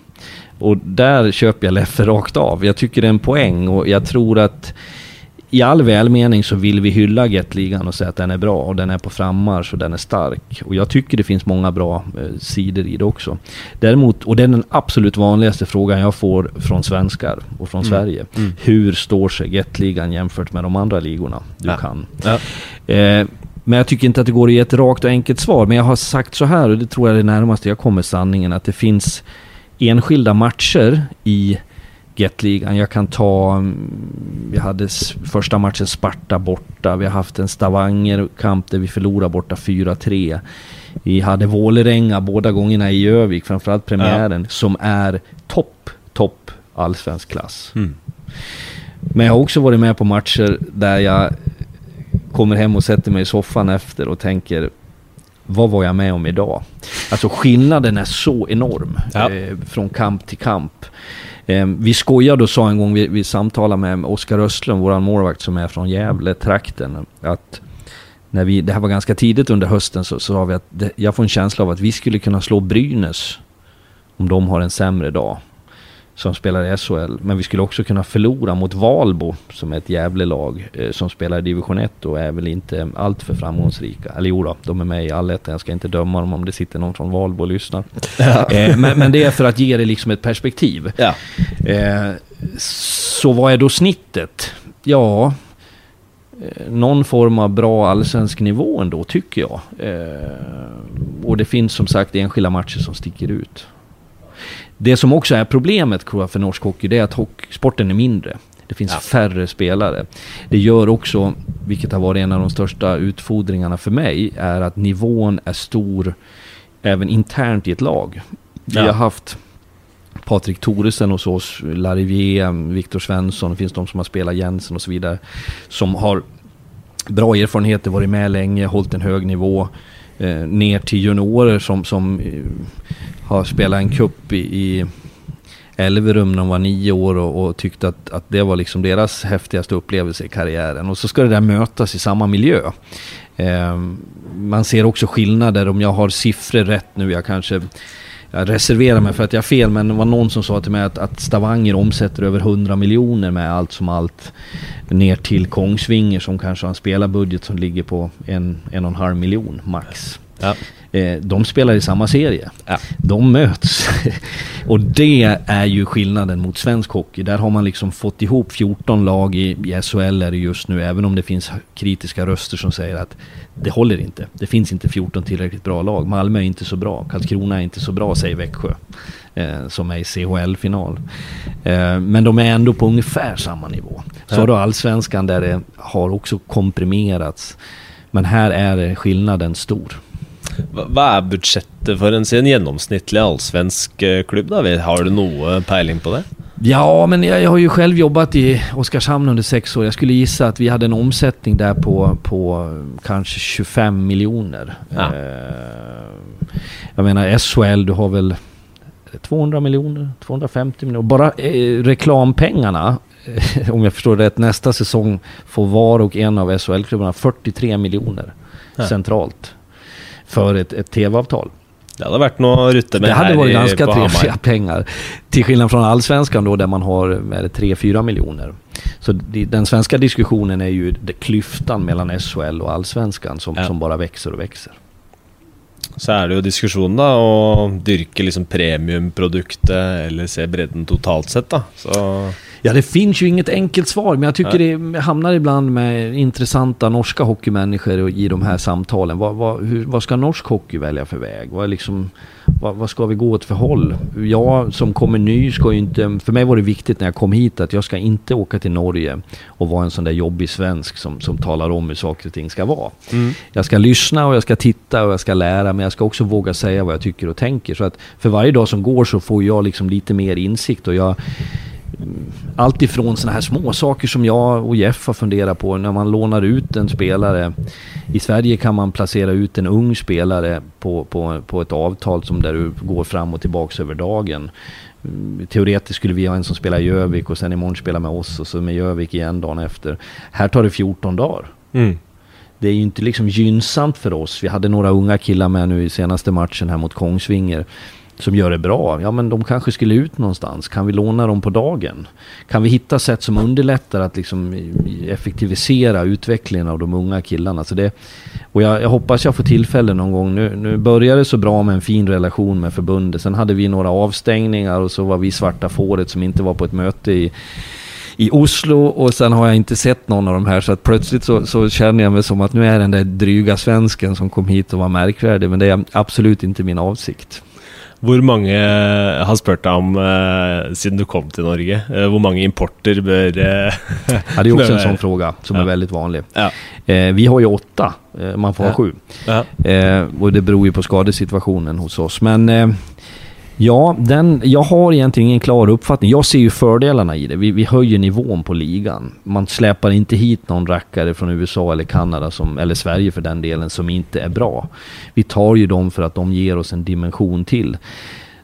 Och där köper jag Leffe rakt av. Jag tycker det är en poäng och jag tror att i all välmening så vill vi hylla Gatligan och säga att den är bra och den är på frammarsch och den är stark. Och jag tycker det finns många bra eh, sidor i det också. Däremot, och det är den absolut vanligaste frågan jag får från svenskar och från Sverige. Mm. Hur står sig Gatligan jämfört med de andra ligorna du Ja. kan? Ja. Eh, men jag tycker inte att det går att ge ett rakt och enkelt svar. Men jag har sagt så här, och det tror jag är det närmaste jag kommer sanningen, att det finns enskilda matcher i Gatligan. Jag kan ta, mm, vi hade första matchen Sparta borta, vi har haft en Stavanger-kamp där vi förlorade borta 4-3. Vi hade Vålerenga båda gångerna i Övik, framförallt premiären, som är topp topp allsvensk klass. Mm. Men jag har också varit med på matcher där jag kommer hem och sätter mig i soffan efter och tänker vad var jag med om idag? Alltså skillnaden är så enorm ja. eh, från kamp till kamp. Eh, vi skojade och sa en gång, vi, vi samtalade med Oskar Östlund, våran målvakt som är från Gävle-trakten, att när vi, det här var ganska tidigt under hösten, så, så sa vi att det, jag får en känsla av att vi skulle kunna slå Brynäs om de har en sämre dag som spelar i SHL. Men vi skulle också kunna förlora mot Valbo som är ett Gävle-lag eh, som spelar i division 1 och är väl inte alltför framgångsrika. Eller jo då, de är med i allettan. Jag ska inte döma dem om det sitter någon från Valbo och lyssnar. Ja. Eh, men, men, det är för att ge det liksom ett perspektiv. Ja. Eh, så vad är då snittet? Ja, eh, någon form av bra allsvensk nivå ändå, tycker jag. Eh, och det finns som sagt enskilda matcher som sticker ut. Det som också är problemet tror jag för norsk hockey, det är att sporten är mindre. Det finns ja. färre spelare. Det gör också, vilket har varit en av de största utfordringarna för mig, är att nivån är stor även internt i ett lag. Vi har haft Patrik Thoresen hos oss, Larivier, Viktor Svensson, det finns de som har spelat Jensen och så vidare. Som har bra erfarenheter, varit med länge, hållit en hög nivå. Eh, ner till juniorer som, som eh, har spelat en kupp i, i Elverum när de var nio år och, och tyckte att, att det var liksom deras häftigaste upplevelse i karriären. Och så ska det där mötas i samma miljö. Eh, man ser också skillnader, om jag har siffror rätt nu, jag kanske jag reserverar mig för att jag har fel, men det var någon som sa till mig att, att Stavanger omsätter över 100 miljoner med allt som allt ner till Kongsvinger som kanske har en spelarbudget som ligger på en, en och en halv miljon max. Ja. Eh, de spelar i samma serie. Ja. De möts. och det är ju skillnaden mot svensk hockey. Där har man liksom fått ihop 14 lag i, i SHL är det just nu, även om det finns kritiska röster som säger att det håller inte. Det finns inte 14 tillräckligt bra lag. Malmö är inte så bra. Karlskrona är inte så bra, säger Växjö. Eh, som är i CHL-final. Eh, men de är ändå på ungefär samma nivå. Så har du allsvenskan där det har också komprimerats. Men här är skillnaden stor. Vad är budgetet för en, en genomsnittlig allsvensk eh, klubb? Då? Har du någon pejling på det? Ja, men jag, jag, har ju själv jobbat i Oskarshamn under sex år. Jag skulle gissa att vi hade en omsättning där på, på kanske 25 miljoner. Ja. Eh, jag menar SHL, du har väl 200 miljoner, 250 miljoner. Bara eh, reklampengarna, om jag förstår rätt, nästa säsong får var och en av SHL-klubbarna 43 miljoner ja. centralt för ett, ett tv-avtal. Det hade varit något rutte med Det hade varit ganska trevliga pengar. Till skillnad från allsvenskan då där man har 3-4 miljoner. Så den svenska diskussionen är ju klyftan mellan SHL och allsvenskan som, ja. som bara växer och växer. Så är det ju diskussionen då och dyrka liksom premiumprodukter eller se bredden totalt sett då. Så Ja, det finns ju inget enkelt svar, men jag tycker ja. det hamnar ibland med intressanta norska hockeymänniskor i de här samtalen. Vad, vad, hur, vad ska norsk hockey välja för väg? Vad, liksom, vad, vad, ska vi gå åt för håll? Jag som kommer ny ska ju inte... För mig var det viktigt när jag kom hit att jag ska inte åka till Norge och vara en sån där jobbig svensk som, som talar om hur saker och ting ska vara. Mm. Jag ska lyssna och jag ska titta och jag ska lära, men jag ska också våga säga vad jag tycker och tänker. Så att för varje dag som går så får jag liksom lite mer insikt och jag allt ifrån sådana här små saker som jag och Jeff har funderat på när man lånar ut en spelare. I Sverige kan man placera ut en ung spelare på, på, på ett avtal som där du går fram och tillbaks över dagen. Teoretiskt skulle vi ha en som spelar i Jövik och sen imorgon spela med oss och så med Jövik igen dagen efter. Här tar det 14 dagar. Mm. Det är ju inte liksom gynnsamt för oss. Vi hade några unga killar med nu i senaste matchen här mot Kongsvinger som gör det bra, ja men de kanske skulle ut någonstans. Kan vi låna dem på dagen? Kan vi hitta sätt som underlättar att liksom effektivisera utvecklingen av de unga killarna? Så det, och jag, jag hoppas jag får tillfälle någon gång. Nu, nu började det så bra med en fin relation med förbundet. Sen hade vi några avstängningar och så var vi svarta fåret som inte var på ett möte i i Oslo och sen har jag inte sett någon av de här så att plötsligt så, så, känner jag mig som att nu är den där dryga svensken som kom hit och var märkvärdig men det är absolut inte min avsikt. Hur många har spurt deg om, uh, siden du kom till Norge, uh, hvor mange importer bör... Uh, ja, det är också en sån fråga som ja. är väldigt vanlig. Ja. vi har ju åtta, man får ha sju. Och det beror ju på skadesituationen hos oss. Men Ja, den, jag har egentligen ingen klar uppfattning. Jag ser ju fördelarna i det. Vi, vi höjer nivån på ligan. Man släpar inte hit någon rackare från USA eller Kanada, som, eller Sverige för den delen, som inte är bra. Vi tar ju dem för att de ger oss en dimension till.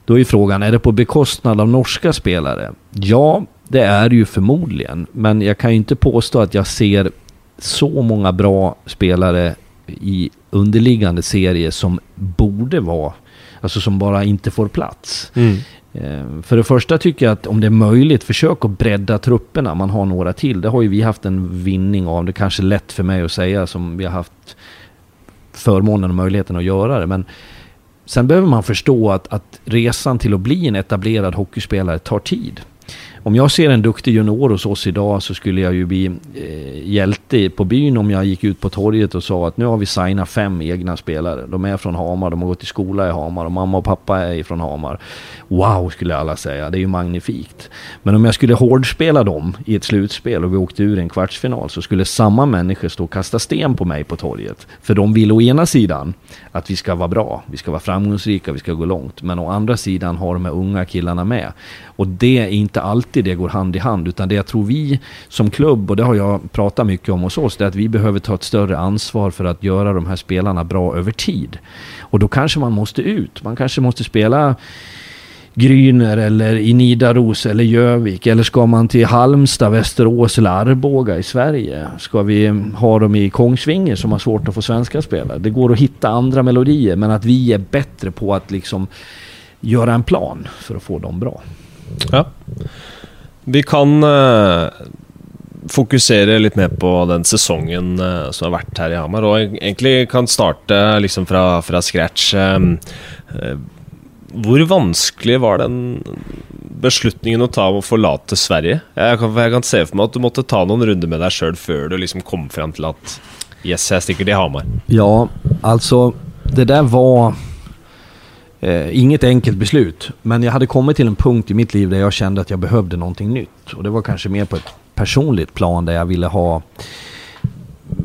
Då är frågan, är det på bekostnad av norska spelare? Ja, det är det ju förmodligen. Men jag kan ju inte påstå att jag ser så många bra spelare i underliggande serie som borde vara, alltså som bara inte får plats. Mm. Eh, för det första tycker jag att om det är möjligt, försök att bredda trupperna. Man har några till. Det har ju vi haft en vinning av. Det är kanske är lätt för mig att säga som vi har haft förmånen och möjligheten att göra det. Men sen behöver man förstå att, att resan till att bli en etablerad hockeyspelare tar tid om jag ser en duktig junior hos oss idag så skulle jag ju bli eh, hjälte på byn om jag gick ut på torget och sa att nu har vi signat fem egna spelare. De är från Hamar, de har gått i skola i Hamar och mamma och pappa är från Hamar. Wow, skulle alla säga. Det är ju magnifikt. Men om jag skulle hårdspela dem i ett slutspel och vi åkte ur en kvartsfinal så skulle samma människor stå och kasta sten på mig på torget. För de vill å ena sidan att vi ska vara bra, vi ska vara framgångsrika, vi ska gå långt. Men å andra sidan har de här unga killarna med. Och det är inte alltid det går hand i hand, utan det jag tror vi som klubb, och det har jag pratat mycket om hos oss, det är att vi behöver ta ett större ansvar för att göra de här spelarna bra över tid. Och då kanske man måste ut, man kanske måste spela Gryner eller i Nidaros eller Jövik? Eller ska man till Halmstad, Västerås eller Arboga i Sverige? Ska vi ha dem i Kongsvinger som har svårt att få svenska spelare? Det går att hitta andra melodier men att vi är bättre på att liksom göra en plan för att få dem bra. Ja. Vi kan uh, fokusere litt mer på den sesongen uh, som har vært her i Hamar, og egentlig kan starte liksom fra, fra scratch. Uh, hvor vanskelig var den beslutningen å ta om å forlate Sverige? Jeg kan, jeg kan se for meg at du måtte ta noen runder med deg sjøl før du liksom kom fram til at yes, jeg stikker til Hamar. Ja, alltså det där var Eh, inget enkelt beslut, men jag hade kommit till en punkt i mitt liv där jag kände att jag behövde någonting nytt. Och det var kanske mer på ett personligt plan där jag ville ha...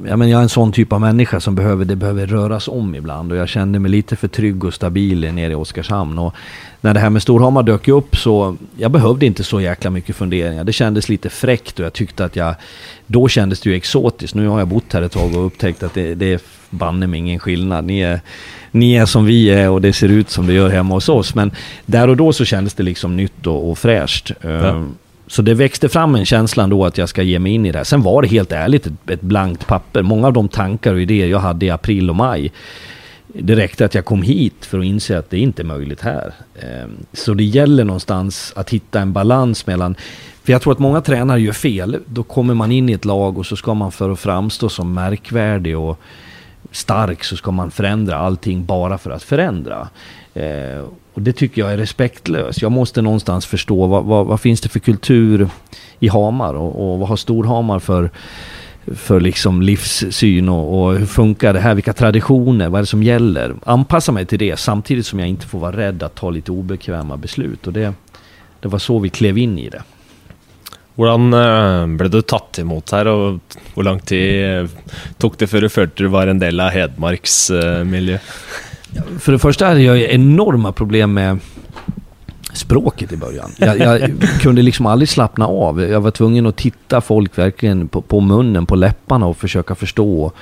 Ja, men jag är en sån typ av människa som behöver, det behöver röras om ibland. Och jag kände mig lite för trygg och stabil nere i Oskarshamn. Och när det här med Storhammar dök upp så... Jag behövde inte så jäkla mycket funderingar. Det kändes lite fräckt och jag tyckte att jag... Då kändes det ju exotiskt. Nu har jag bott här ett tag och upptäckt att det, det är banne mig ingen skillnad. Ni är, ni är som vi är och det ser ut som det gör hemma hos oss. Men där och då så kändes det liksom nytt och, och fräscht. Ja. Ehm, så det växte fram en känsla då att jag ska ge mig in i det här. Sen var det helt ärligt ett, ett blankt papper. Många av de tankar och idéer jag hade i april och maj det räckte att jag kom hit för att inse att det inte är möjligt här. Ehm, så det gäller någonstans att hitta en balans mellan... För jag tror att många tränare gör fel. Då kommer man in i ett lag och så ska man för att framstå som märkvärdig och stark så ska man förändra allting bara för att förändra. Eh, och det tycker jag är respektlöst. Jag måste någonstans förstå vad, vad, vad finns det för kultur i Hamar och, och vad har Storhamar för för liksom livssyn och, och, hur funkar det här? Vilka traditioner? Vad är det som gäller? Anpassa mig till det samtidigt som jag inte får vara rädd att ta lite obekväma beslut. Och det, det var så vi klev in i det. Hvordan eh, ble du tatt imot her, og hvor lang tid eh, tok det før du følte du var en del av Hedmarks eh, miljö? För det första hade jag enorma problem med språket i början. Jag, jag, kunde liksom aldrig slappna av. Jag var tvungen att titta folk verkligen på, på munnen, på läpparna och försöka förstå.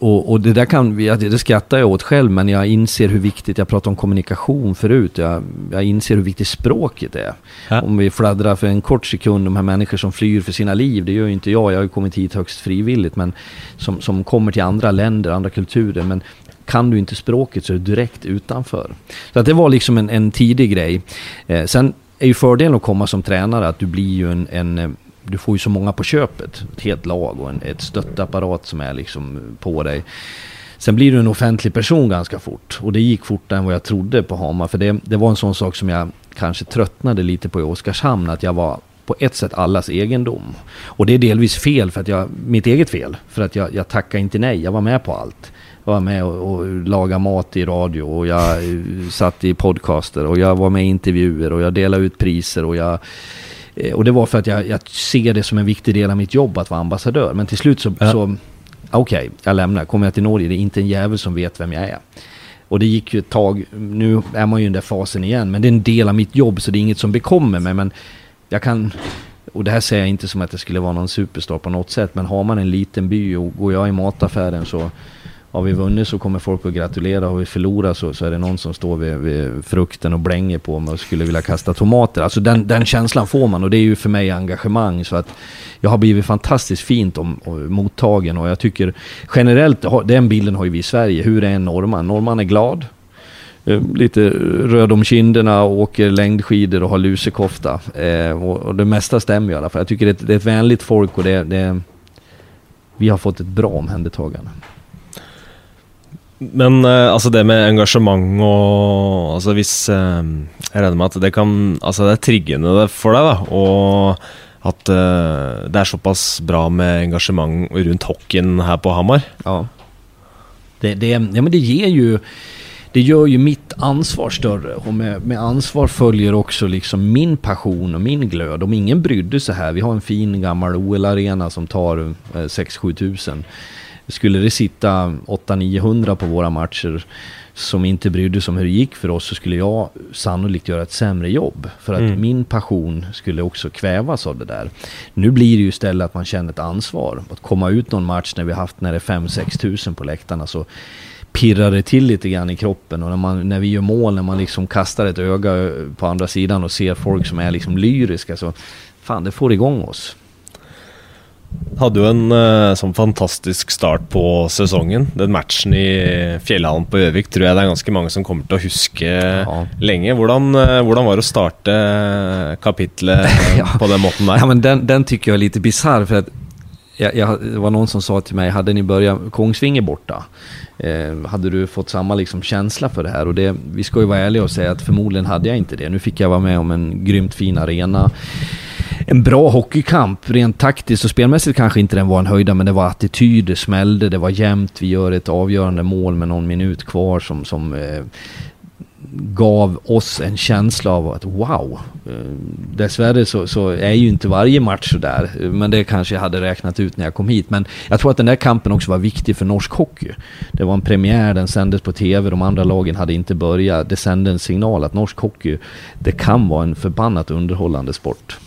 Och, och, det där kan, det skrattar jag åt själv, men jag inser hur viktigt, jag pratade om kommunikation förut, jag, jag inser hur viktigt språket är. Ja. Om vi fladdrar för en kort sekund, de här människor som flyr för sina liv, det gör ju inte jag, jag har ju kommit hit högst frivilligt, men som, som kommer till andra länder, andra kulturer, men kan du inte språket så är du direkt utanför. Så att det var liksom en, en tidig grej. Eh, sen är ju fördelen att komma som tränare att du blir ju en, en du får ju så många på köpet. Ett helt lag och en, ett stöttapparat som är liksom på dig. Sen blir du en offentlig person ganska fort. Och det gick fortare än vad jag trodde på Hamar. För det, det var en sån sak som jag kanske tröttnade lite på i Oskarshamn. Att jag var på ett sätt allas egendom. Och det är delvis fel, för att jag, mitt eget fel. För att jag, jag tackade inte nej, jag var med på allt. Jag var med och, och lagade mat i radio och jag eh, satt i podcaster och jag var med i intervjuer och jag delade ut priser och jag och det var för att jag, jag, ser det som en viktig del av mitt jobb att vara ambassadör. Men till slut så, ja. så okej, okay, jag lämnar. Kommer jag till Norge, det är inte en jävel som vet vem jag är. Och det gick ju ett tag, nu är man ju i den där fasen igen, men det är en del av mitt jobb så det är inget som bekommer mig. Men jag kan, och det här säger jag inte som att det skulle vara någon superstar på något sätt, men har man en liten by och går jag i mataffären så har vi vunnit så kommer folk att gratulera. Har vi förlorat så, så är det någon som står vid, vid frukten och blänger på mig och skulle vilja kasta tomater. Alltså den, den känslan får man och det är ju för mig engagemang. Så att jag har blivit fantastiskt fint om, om, mottagen och jag tycker generellt, den bilden har ju vi i Sverige. Hur är en norrman? Norrman är glad. Eh, lite röd om kinderna och åker längdskidor och har lusekofta. Eh, och, och, det mesta stämmer i alla fall. Jag tycker det är ett, det är ett vänligt folk och det, det, vi har fått ett bra omhändertagande. Men uh, altså det med engasjement og altså Hvis uh, Jeg regner med at det kan Altså det er triggende for deg, da. Og at uh, det er såpass bra med engasjement rundt hockeyn här på Hamar. Ja. Det, det, ja, men det ger ju... Det gör ju mitt ansvar större och med, med ansvar följer också liksom min passion och min glöd. Om ingen brydde sig här, vi har en fin gammal OL-arena som tar 6-7 tusen. Skulle det sitta 800-900 på våra matcher som inte brydde sig om hur det gick för oss så skulle jag sannolikt göra ett sämre jobb. För att mm. min passion skulle också kvävas av det där. Nu blir det ju istället att man känner ett ansvar. Att komma ut någon match när vi haft när det är 5-6 tusen på läktarna så pirrar det till lite grann i kroppen och när, man, när vi gör mål, när man liksom kastar ett öga på andra sidan och ser folk som är liksom lyriska så fan det får igång oss. Hadde jo en uh, sånn fantastisk start på sesongen. Den matchen i Fjellhallen på Gjøvik tror jeg det er ganske mange som kommer til å huske ja. lenge. Hvordan, uh, hvordan, var det å starte kapitlet ja. på den måten der? Ja, men den, den tycker jag är lite bisarr. För att jag, jag, det var någon som sa till mig, hade ni börjat Kongsvinger borta, eh, hade du fått samma liksom känsla för det här? Och det, vi ska ju vara ärliga och säga att förmodligen hade jag inte det. Nu fick jag vara med om en grymt fin arena en bra hockeykamp. Rent taktiskt och spelmässigt kanske inte den var en höjda, men det var attityd, det smällde, det var jämnt. Vi gör ett avgörande mål med någon minut kvar som, som eh, gav oss en känsla av att wow. Eh, dessvärre så, så, är ju inte varje match sådär, eh, men det kanske jag hade räknat ut när jag kom hit. Men jag tror att den där kampen också var viktig för norsk hockey. Det var en premiär, den sändes på TV, de andra lagen hade inte börjat. Det sände en signal att norsk hockey, det kan vara en förbannat underhållande sport.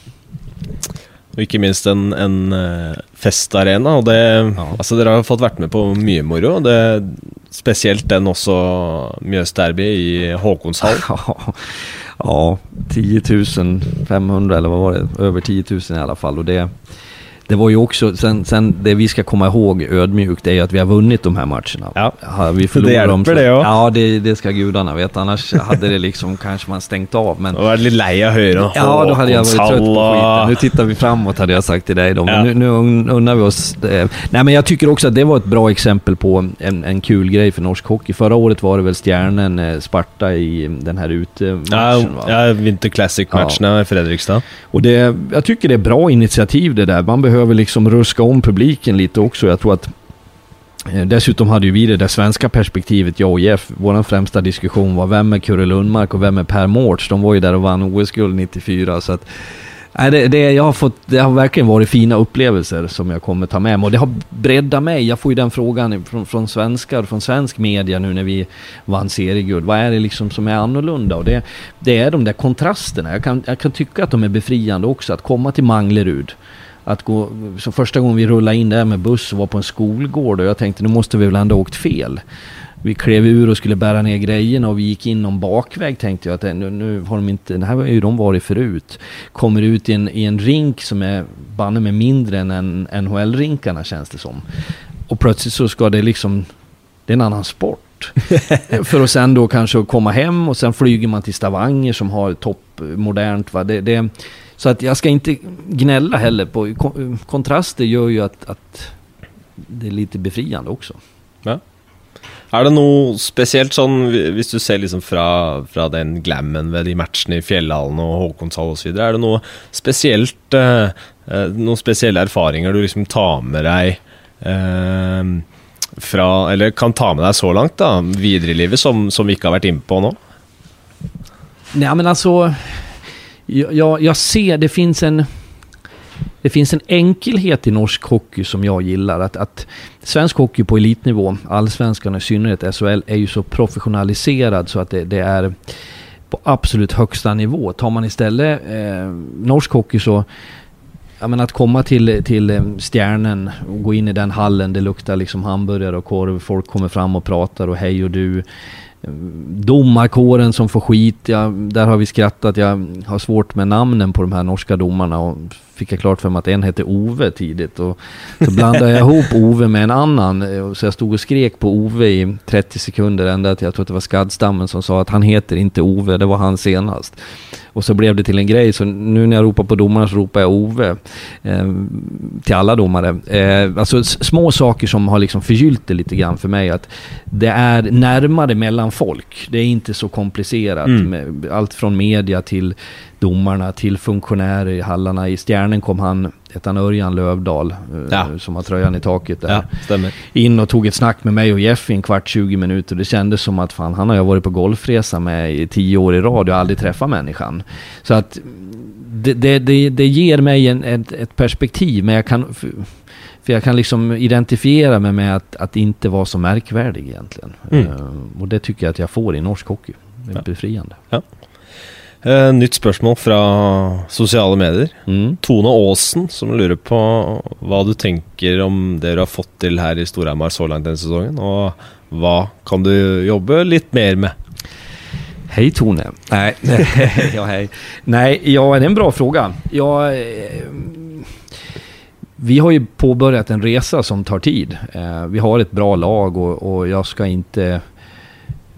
Og ikke minst en, en uh, festarena. Og det, ja. altså, dere har fått vært med på mye moro. Det, spesielt den også Mjøs Derby i Håkonshall. ja, 10 500 eller vad var det? Över 10 000 i alla fall. Och det, det var ju också, sen, sen det vi ska komma ihåg ödmjukt är ju att vi har vunnit de här matcherna. Ja, har vi det hjälper det ja. Ja, det, det ska gudarna veta. Annars hade det liksom kanske man stängt av. Men... Du var lite lei av höra Ja, då hade jag varit trött på skiten. Nu tittar vi framåt hade jag sagt till dig då. Men ja. nu, nu unnar vi oss det. Nej, men jag tycker också att det var ett bra exempel på en, en kul grej för norsk hockey. Förra året var det väl Stjärnen, eh, Sparta i den här utematchen ja, Ja, Winter Classic-matcherna ja. i Fredrikstad. Och det, jag tycker det är bra initiativ det där. Man behöver behöver liksom ruska om publiken lite också. Jag tror att eh, Dessutom hade ju vi det där svenska perspektivet, jag och Jeff. Vår främsta diskussion var vem är Kurre Lundmark och vem är Per Mårts? De var ju där och vann OS-guld 94. Så att, nej, det, det, jag har fått, det har verkligen varit fina upplevelser som jag kommer ta med mig. Och det har breddat mig. Jag får ju den frågan från, från svenskar, från svensk media nu när vi vann serieguld. Vad är det liksom som är annorlunda? Och det, det är de där kontrasterna. Jag kan, jag kan tycka att de är befriande också. Att komma till Manglerud att gå, så första gången vi rullade in där med buss och var på en skolgård och jag tänkte nu måste vi väl ändå åkt fel. Vi klev ur och skulle bära ner grejerna och vi gick in någon bakväg tänkte jag att nu, nu har de inte, det här har ju de varit förut. Kommer ut i en, i en rink som är banne med mindre än NHL-rinkarna känns det som. Och plötsligt så ska det liksom, det är en annan sport. för att sen då kanske komma hem och sen flyger man till Stavanger som har toppmodernt. Va? Det, det, så att jag ska inte gnälla heller på... Kontraster gör ju att, att det är lite befriande också. Ja. Er det noe spesielt sånn, hvis du ser liksom fra, fra den glammen ved de matchene i Fjellhallen og Håkonshall osv., er det noe spesielt eh, eh, Noen spesielle erfaringer du liksom tar med deg eh, fra Eller kan ta med deg så langt, da, videre i livet, som, som vi ikke har vært inne på nå? Nej men alltså jag, jag ser, det finns en... det finns en enkelhet i norsk hockey som jag gillar. Att, att svensk hockey på elitnivå, allsvenskan i synnerhet SHL, är ju så professionaliserad så att det, det är på absolut högsta nivå. Tar man istället eh, norsk hockey så Ja, men att komma till, till eh, Stjärnen och gå in i den hallen, det luktar liksom hamburgare och korv, folk kommer fram och pratar och hej och du. Domarkåren som får skit, ja, där har vi skrattat. Jag har svårt med namnen på de här norska domarna och fick jag klart för mig att en hette Ove tidigt. Och så blandade jag ihop Ove med en annan. Så jag stod och skrek på Ove i 30 sekunder ända till jag tror att det var Skaddstammen som sa att han heter inte Ove, det var han senast. Och så blev det till en grej, så nu när jag ropar på domarna så ropar jag Ove. Eh, till alla domare. Eh, alltså små saker som har liksom förgyllt det lite grann för mig. Att det är närmare mellan folk. Det är inte så komplicerat. Mm. Allt från media till domarna till funktionärer i hallarna. I Stjärnen kom han, hette han Örjan Lövdahl, eh, ja. som har tröjan i taket där. Ja, In och tog ett snack med mig och Jeff i en kvart, 20 minuter. Det kändes som att fan, han har jag varit på golfresa med i tio år i rad och aldrig träffat människan. Så att det, det, det, det ger mig en, ett, ett, perspektiv, men jag kan... För jag kan liksom identifiera mig med att, att inte vara så märkvärdig egentligen. Mm. Uh, och det tycker jag att jag får i norsk hockey. Det är ja. befriande. Ja. Uh, nytt spørsmål fra sosiale medier. Mm. Tone Aasen som lurer på hva du tenker om det du har fått til her i Storhamar så langt denne sesongen, og hva kan du jobbe litt mer med? Hej Tone. Nej, ja, hej. Nej, ja, det är en bra fråga. Ja, eh, vi har ju påbörjat en resa som tar tid. Eh, vi har ett bra lag och, och jag ska inte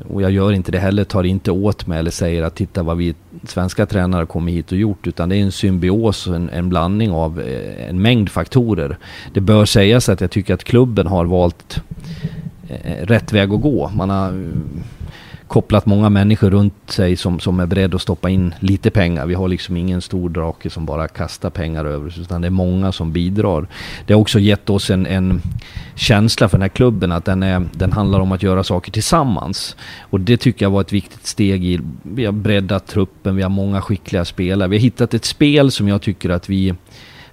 och jag gör inte det heller, tar inte åt mig eller säger att titta vad vi svenska tränare kommer hit och gjort. Utan det är en symbios, en, en blandning av eh, en mängd faktorer. Det bör sägas att jag tycker att klubben har valt eh, rätt väg att gå. Man har mm, kopplat många människor runt sig som, som är beredda att stoppa in lite pengar. Vi har liksom ingen stor drake som bara kastar pengar över oss, utan det är många som bidrar. Det har också gett oss en, en känsla för den här klubben att den, är, den handlar om att göra saker tillsammans. Och det tycker jag var ett viktigt steg i. Vi har breddat truppen, vi har många skickliga spelare. Vi har hittat ett spel som jag tycker att vi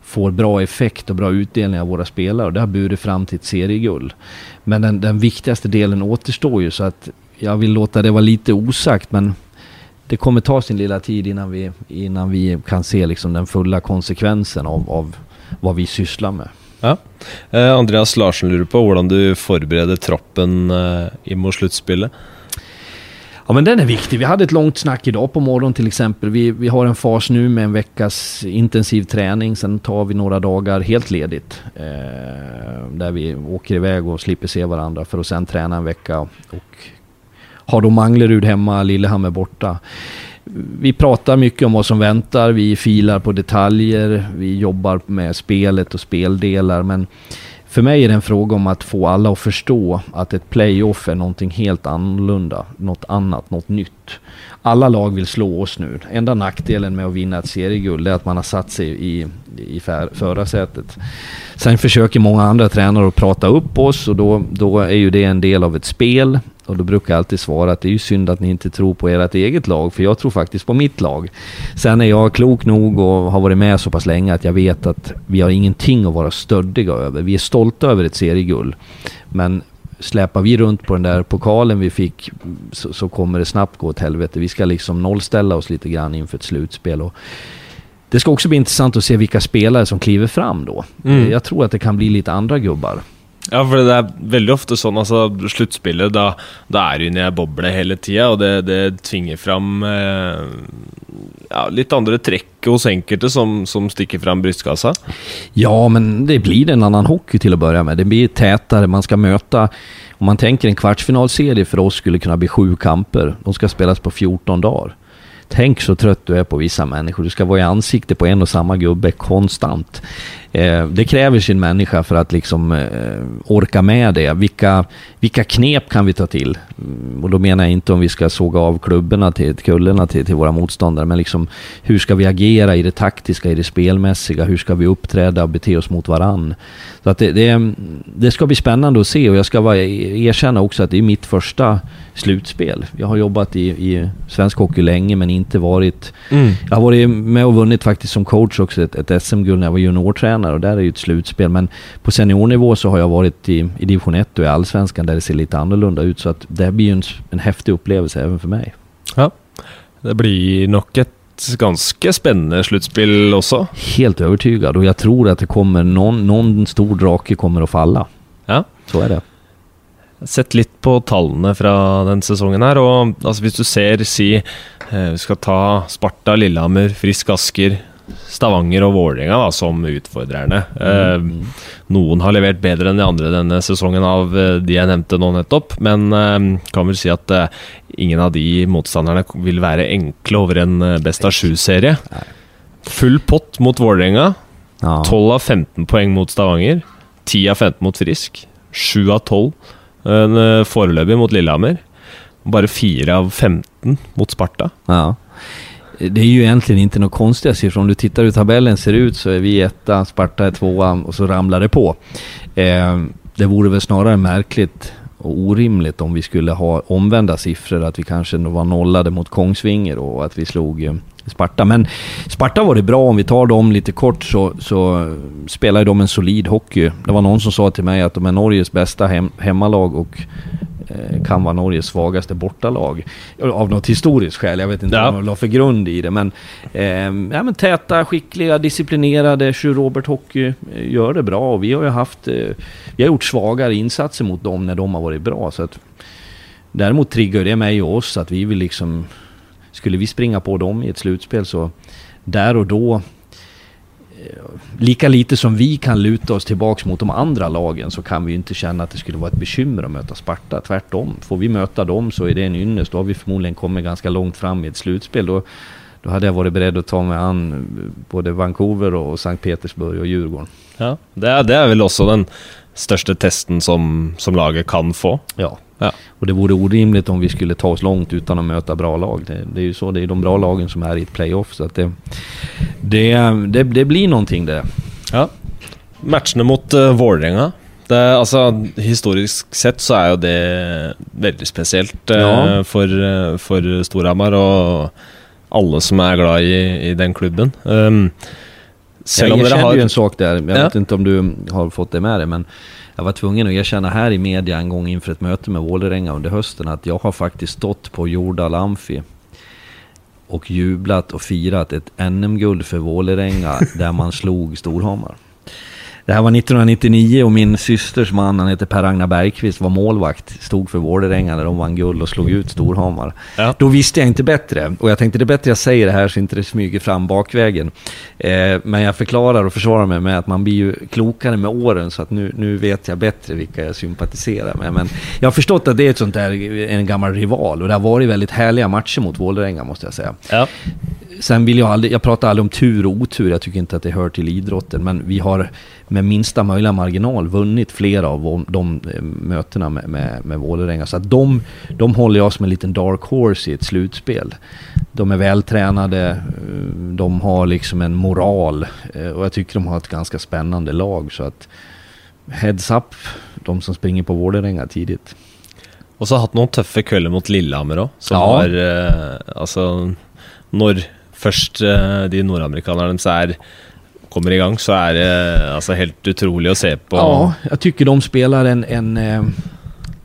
får bra effekt och bra utdelning av våra spelare och det har burit fram till ett serieguld. Men den, den viktigaste delen återstår ju så att jag vill låta det vara lite osagt men det kommer ta sin lilla tid innan vi, innan vi kan se liksom den fulla konsekvensen av, av vad vi sysslar med. Ja. Eh, Andreas Larsen lurer på hur du förbereder troppen eh, mot slutspelet. Ja men den är viktig. Vi hade ett långt snack idag på morgonen till exempel. Vi, vi har en fas nu med en veckas intensiv träning. Sen tar vi några dagar helt ledigt. Eh, där vi åker iväg och slipper se varandra för att sen träna en vecka och har då Manglerud hemma, Lillehammer borta. Vi pratar mycket om vad som väntar, vi filar på detaljer, vi jobbar med spelet och speldelar. Men för mig är det en fråga om att få alla att förstå att ett playoff är någonting helt annorlunda, något annat, något nytt. Alla lag vill slå oss nu. Enda nackdelen med att vinna ett serieguld är att man har satt sig i, i förarsätet. Sen försöker många andra tränare att prata upp oss och då, då är ju det en del av ett spel. Och då brukar jag alltid svara att det är ju synd att ni inte tror på ert eget lag, för jag tror faktiskt på mitt lag. Sen är jag klok nog och har varit med så pass länge att jag vet att vi har ingenting att vara stöddiga över. Vi är stolta över ett serieguld. Men släpar vi runt på den där pokalen vi fick så, så, kommer det snabbt gå åt helvete. Vi ska liksom nollställa oss lite grann inför ett slutspel. Och det ska också bli intressant att se vilka spelare som kliver fram då. Mm. Jag tror att det kan bli lite andra gubbar. Ja, for det er veldig ofte sånn, altså sluttspillet, da, da er du inne i ei boble hele tida, og det, det, tvinger fram eh, ja, litt andre trekk hos enkelte som, som sticker fram brystkassa. Ja, men det blir en annan hockey till att börja med. Det blir tätare, man ska möta om man tänker en kvartsfinalserie för oss skulle kunna bli sju kamper. De ska spelas på 14 dagar. Tänk så trött du är på vissa människor. Du ska vara i ansiktet på en och samma gubbe konstant. Eh, det kräver sin människa för att liksom eh, orka med det. Vilka, vilka knep kan vi ta till? Mm, och då menar jag inte om vi ska såga av klubborna till, kullerna till, till våra motståndare, men liksom hur ska vi agera i det taktiska, i det spelmässiga? Hur ska vi uppträda och bete oss mot varann? Så att det, det, det ska bli spännande att se och jag ska bara erkänna också att det är mitt första slutspel. Jag har jobbat i, i svensk hockey länge men inte varit... Mm. Jag har varit med och vunnit faktiskt som coach också ett, ett SM-guld när jag var juniortränare och där är ju ett slutspel. Men på seniornivå så har jag varit i, i division 1 och i allsvenskan där det ser lite annorlunda ut. Så att det blir ju en, en häftig upplevelse även för mig. Ja, det blir nog ett ganska spännande slutspel också. Helt övertygad och jag tror att det kommer någon, någon stor drake kommer att falla. Ja. Så är det. Sett litt på tallene fra den sesongen her. og altså, Hvis du ser, si eh, Vi skal ta Sparta, Lillehammer, Frisk Asker, Stavanger og Vålerenga som utfordrerne. Mm. Eh, noen har levert bedre enn de andre denne sesongen av eh, de jeg nevnte nå nettopp, men eh, kan vel si at eh, ingen av de motstanderne vil være enkle over en eh, best av sju-serie. Full pott mot Vålerenga. 12 av 15 poeng mot Stavanger. 10 av 15 mot Frisk. 7 av 12 Eh, foreløpig mot Lillehammer. Bara 4 av 15 mot Sparta. Ja. Det är ju egentligen inte något konstiga siffror. Om du tittar hur tabellen ser ut så är vi etta, Sparta är tvåa och så ramlar det på. Eh, det vore väl snarare märkligt och orimligt om vi skulle ha omvända siffror. Att vi kanske var nollade mot Kongsvinger och att vi slog eh, Sparta. Men Sparta var det bra, om vi tar dem lite kort så, så spelar de en solid hockey. Det var någon som sa till mig att de är Norges bästa hem, hemmalag och kan vara Norges svagaste bortalag. Av något historiskt skäl, jag vet inte ja. vad de la för grund i det. Men, eh, ja, men täta, skickliga, disciplinerade, Robert Hockey eh, gör det bra. Och vi har ju haft, eh, vi har gjort svagare insatser mot dem när de har varit bra. Så att, däremot triggar det mig och oss att vi vill liksom skulle vi springa på dem i ett slutspel så där och då eh, Lika lite som vi kan luta oss tillbaks mot de andra lagen så kan vi inte känna att det skulle vara ett bekymmer att möta Sparta. Tvärtom. Får vi möta dem så är det en ynnest. Då har vi förmodligen kommit ganska långt fram i ett slutspel. Då, då hade jag varit beredd att ta mig an både Vancouver och Sankt Petersburg och Djurgården. Ja, det är, det är väl också den största testen som, som laget kan få. Ja, Ja. Och det vore orimligt om vi skulle ta oss långt utan att möta bra lag. Det, det är ju så, det är de bra lagen som är i ett playoff. Så att det, det, det, det blir någonting det. Ja. Matcherna mot uh, Vålerenga. Det, alltså, historiskt sett så är ju det väldigt speciellt uh, ja. för, uh, för Storhammar och alla som är glada i, i den klubben. Um, jag erkände har... ju en sak där, jag ja. vet inte om du har fått det med dig, men jag var tvungen att erkänna här i media en gång inför ett möte med Vålerenga under hösten att jag har faktiskt stått på Jordal Amfi och jublat och firat ett NM-guld för Vålerenga där man slog Storhammar. Det här var 1999 och min systers man, han heter Per-Agnar Bergqvist, var målvakt. Stod för Vålerenga när de vann guld och slog ut Storhammar. Ja. Då visste jag inte bättre. Och jag tänkte det är bättre jag säger det här så inte det smyger fram bakvägen. Eh, men jag förklarar och försvarar mig med att man blir ju klokare med åren så att nu, nu vet jag bättre vilka jag sympatiserar med. Men jag har förstått att det är ett sånt där, en gammal rival och det har varit väldigt härliga matcher mot Vålerenga måste jag säga. Ja. Sen vill jag aldrig, jag pratar aldrig om tur och otur, jag tycker inte att det hör till idrotten, men vi har med minsta möjliga marginal vunnit flera av de eh, mötena med, med, med Vålerenga. Så att de, de håller jag som en liten dark horse i ett slutspel. De är vältränade, eh, de har liksom en moral eh, och jag tycker de har ett ganska spännande lag. Så att heads up, de som springer på Vålerenga tidigt. Och så har haft några tuffa kvällar mot Lillehammer också. Som ja. har, eh, alltså, när först eh, de nordamerikanerne så kommer igång så är det alltså helt otroligt att se på. Ja, jag tycker de spelar en, en eh,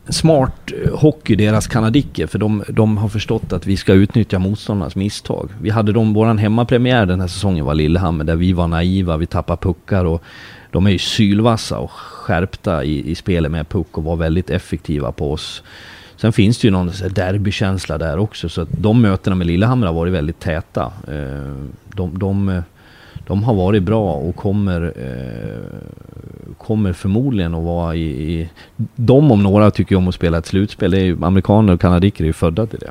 smart eh, hockey, deras kanadicker. För de, de har förstått att vi ska utnyttja motståndarnas misstag. Vi hade dem, våran hemmapremiär den här säsongen var Lillehammer, där vi var naiva, vi tappade puckar och de är ju sylvassa och skärpta i, i spelet med puck och var väldigt effektiva på oss. Sen finns det ju någon derbykänsla där också, så att de mötena med Lillehammer har varit väldigt täta. Eh, de, de, de har varit bra och kommer, eh, kommer förmodligen att vara i, i... De om några tycker om att spela ett slutspel. Det är ju, amerikaner och kanadiker är ju födda till det.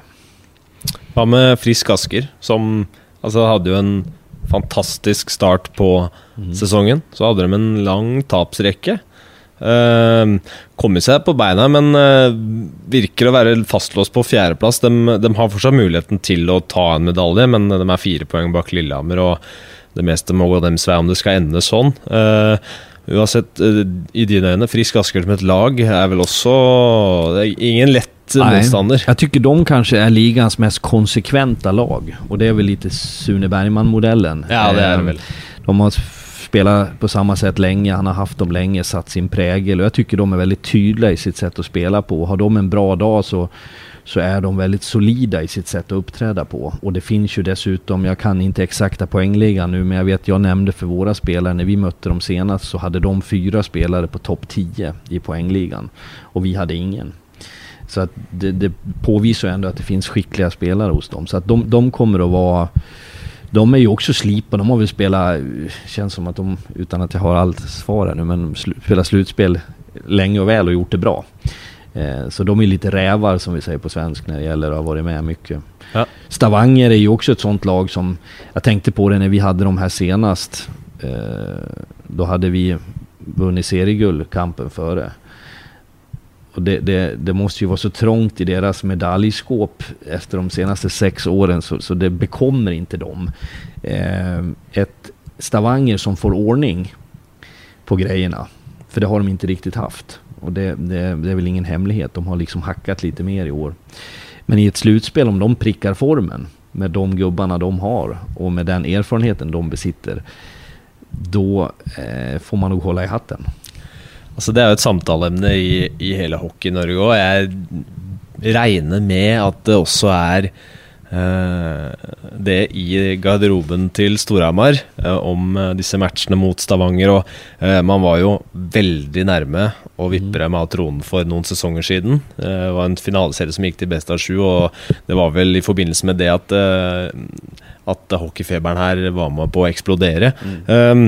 Vad med Frisk Asker som alltså hade ju en fantastisk start på mm. sesongen. Så hadde de en lang tapsrekke. Uh, kommet seg på beina, men uh, virker å være fastlåst på fjerdeplass. De, de har fortsatt muligheten til å ta en medalje, men de er fire poeng bak Lillehammer. Og det meste må gå dems vei om det skal ende sånn. Uh, uansett, i dine øyne, Frisk Asker som et lag er vel også Det er ingen lett motstander. Jeg tycker de kanskje er ligans mest konsekventa lag. Og det er vel litt Sune Bergman-modellen. Ja, det er det vel. De har spelat på samma sätt länge, han har haft dem länge, satt sin prägel och jag tycker de är väldigt tydliga i sitt sätt att spela på. Har de en bra dag så, så är de väldigt solida i sitt sätt att uppträda på. Och det finns ju dessutom, jag kan inte exakta poängligan nu, men jag vet jag nämnde för våra spelare när vi mötte dem senast så hade de fyra spelare på topp 10 i poängligan och vi hade ingen. Så att det, det påvisar ändå att det finns skickliga spelare hos dem. Så att de, de kommer att vara de är ju också slipa. De har väl spelat, känns som att de, utan att jag har allt svar här nu, men sl spelat slutspel länge och väl och gjort det bra. Eh, så de är lite rävar som vi säger på svensk när det gäller att ha varit med mycket. Ja. Stavanger är ju också ett sånt lag som, jag tänkte på det när vi hade de här senast. Eh, då hade vi vunnit serieguld kampen före. Och det, det, det, måste ju vara så trångt i deras medaljskåp efter de senaste sex åren så, så det bekommer inte dem. Eh, ett Stavanger som får ordning på grejerna. För det har de inte riktigt haft. Och det, det, det är väl ingen hemlighet. De har liksom hackat lite mer i år. Men i ett slutspel, om de prickar formen med de gubbarna de har och med den erfarenheten de besitter. Då eh, får man nog hålla i hatten. Altså, det er jo et samtaleemne i, i hele Hockey-Norge òg. Jeg regner med at det også er uh, det i garderoben til Storhamar uh, om uh, disse matchene mot Stavanger. Og man var jo veldig nærme å vippe dem av tronen for noen sesonger siden. det var en finaleserie som gikk til best av sju, og det var vel i forbindelse med det at, at hockeyfeberen her var med på å eksplodere. Mm. Um,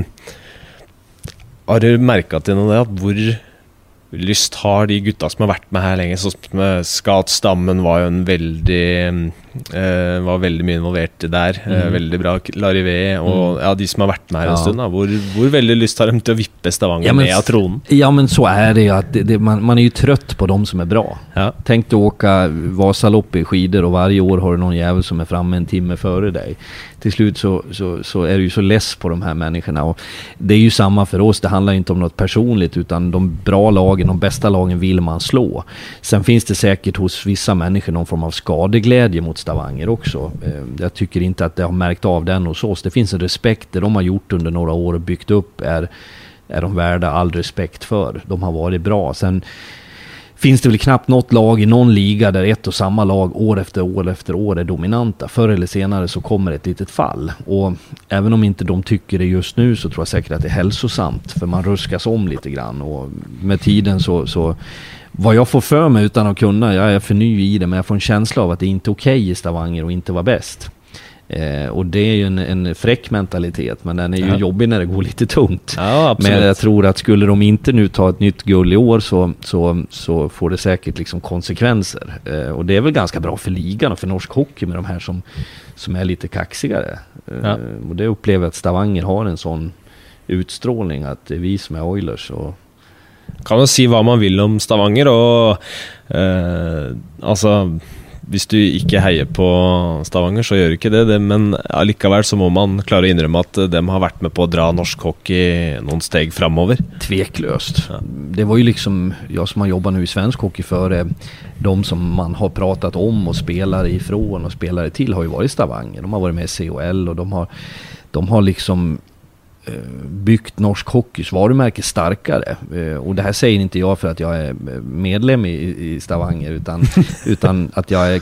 har du merka til noe av det? Hvor lyst har de gutta som har vært med her lenge? Sånn eh, Skat Stammen var jo en veldig mm, var veldig mye involvert der. Uh, veldig bra Larivé og mm. ja, de som har vært med her en stund. Da. Hvor, hvor, veldig lyst har de til å vippe Stavanger ja, men, med av tronen? Ja, men så er det. Att det, det, man, man, är ju trött på de som är bra. Ja. Tänk dig åka Vasalopp i skidor och varje år har du någon jävel som är framme en timme före dig till slut så, så, så, är du ju så less på de här människorna. Och det är ju samma för oss, det handlar inte om något personligt utan de bra lagen, de bästa lagen vill man slå. Sen finns det säkert hos vissa människor någon form av skadeglädje mot Stavanger också. Ehm, jag tycker inte att det har märkt av den hos oss. Det finns en respekt, det de har gjort under några år och byggt upp är, är de värda all respekt för. De har varit bra. Sen finns det väl knappt något lag i någon liga där ett och samma lag år efter år efter år är dominanta. Förr eller senare så kommer ett litet fall. Och även om inte de tycker det just nu så tror jag säkert att det är hälsosamt. För man ruskas om lite grann och med tiden så, så vad jag får för mig utan att kunna, jag är för ny i det, men jag får en känsla av att det inte är okej okay i Stavanger och inte vara bäst. Eh, och det är ju en, en fräck mentalitet, men den är ju ja. jobbig när det går lite tungt. Ja, men jag tror att skulle de inte nu ta ett nytt guld i år så, så, så får det säkert liksom konsekvenser. Eh, och det är väl ganska bra för ligan och för norsk hockey med de här som, som är lite kaxigare. Eh, ja. Och det upplever jag att Stavanger har en sån utstrålning att det är vi som är Oilers. Och, kan jo si hva man vil om Stavanger, og eh, altså hvis du ikke heier på Stavanger, så gjør du ikke det, det, men allikevel så må man klare å innrømme at de har vært med på å dra norsk hockey noen steg framover. Tveklöst. Ja. Det var ju liksom, jag som har jobbat nu i svensk hockey före, de som man har pratat om och spelare ifrån och spelare till har ju varit Stavanger. De har varit med i CHL och de har, de har liksom byggt norsk hockeys varumärke starkare. Eh, och det här säger inte jag för att jag är medlem i, i Stavanger utan, utan att jag är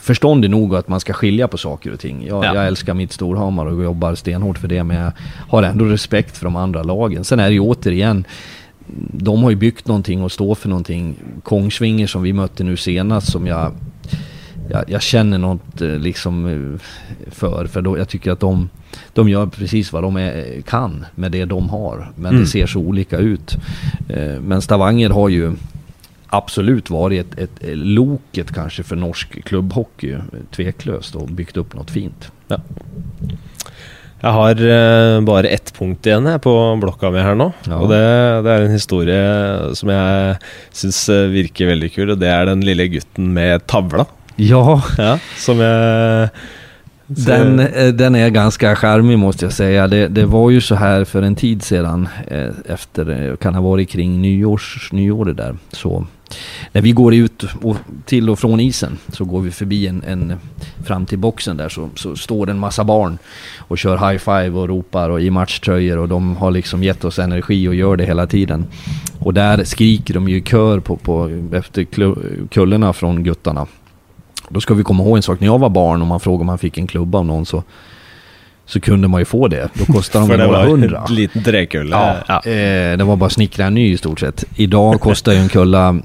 förståndig nog att man ska skilja på saker och ting. Jag, ja. jag, älskar mitt Storhamar och jobbar stenhårt för det men jag har ändå respekt för de andra lagen. Sen är det ju återigen de har ju byggt någonting och står för någonting. Kongsvinger som vi mötte nu senast som jag jag, jag, känner något eh, liksom för. För då, jag tycker att de, de gör precis vad de är, kan med det de har. Men mm. det ser så olika ut. Eh, men Stavanger har ju absolut varit ett, ett, ett loket kanske för norsk klubbhockey. Tveklöst och byggt upp något fint. Ja. Jeg har eh, bare ett punkt igjen jeg, på blokka mi her nå. Ja. Og det, det er en historie som jeg syns eh, virker veldig kul, og det er den lille gutten med tavla. Ja, Ja, som jeg den, eh, den är ganska charmig måste jag säga. Det, det var ju så här för en tid sedan, eh, efter, eh, kan ha varit kring nyårs, nyåret där. Så när vi går ut och, till och från isen så går vi förbi en, en fram till boxen där så, så står det en massa barn och kör high five och ropar och i matchtröjor och de har liksom gett oss energi och gör det hela tiden. Och där skriker de ju i kör på, på, efter kullerna från guttarna. Då ska vi komma ihåg en sak, när jag var barn och man frågade om man fick en klubba av någon så, så kunde man ju få det. Då kostade de några hundra. en liten trekulle. Ja, Ja. Eh, det var bara snickra en ny i stort sett. Idag kostar ju en kulla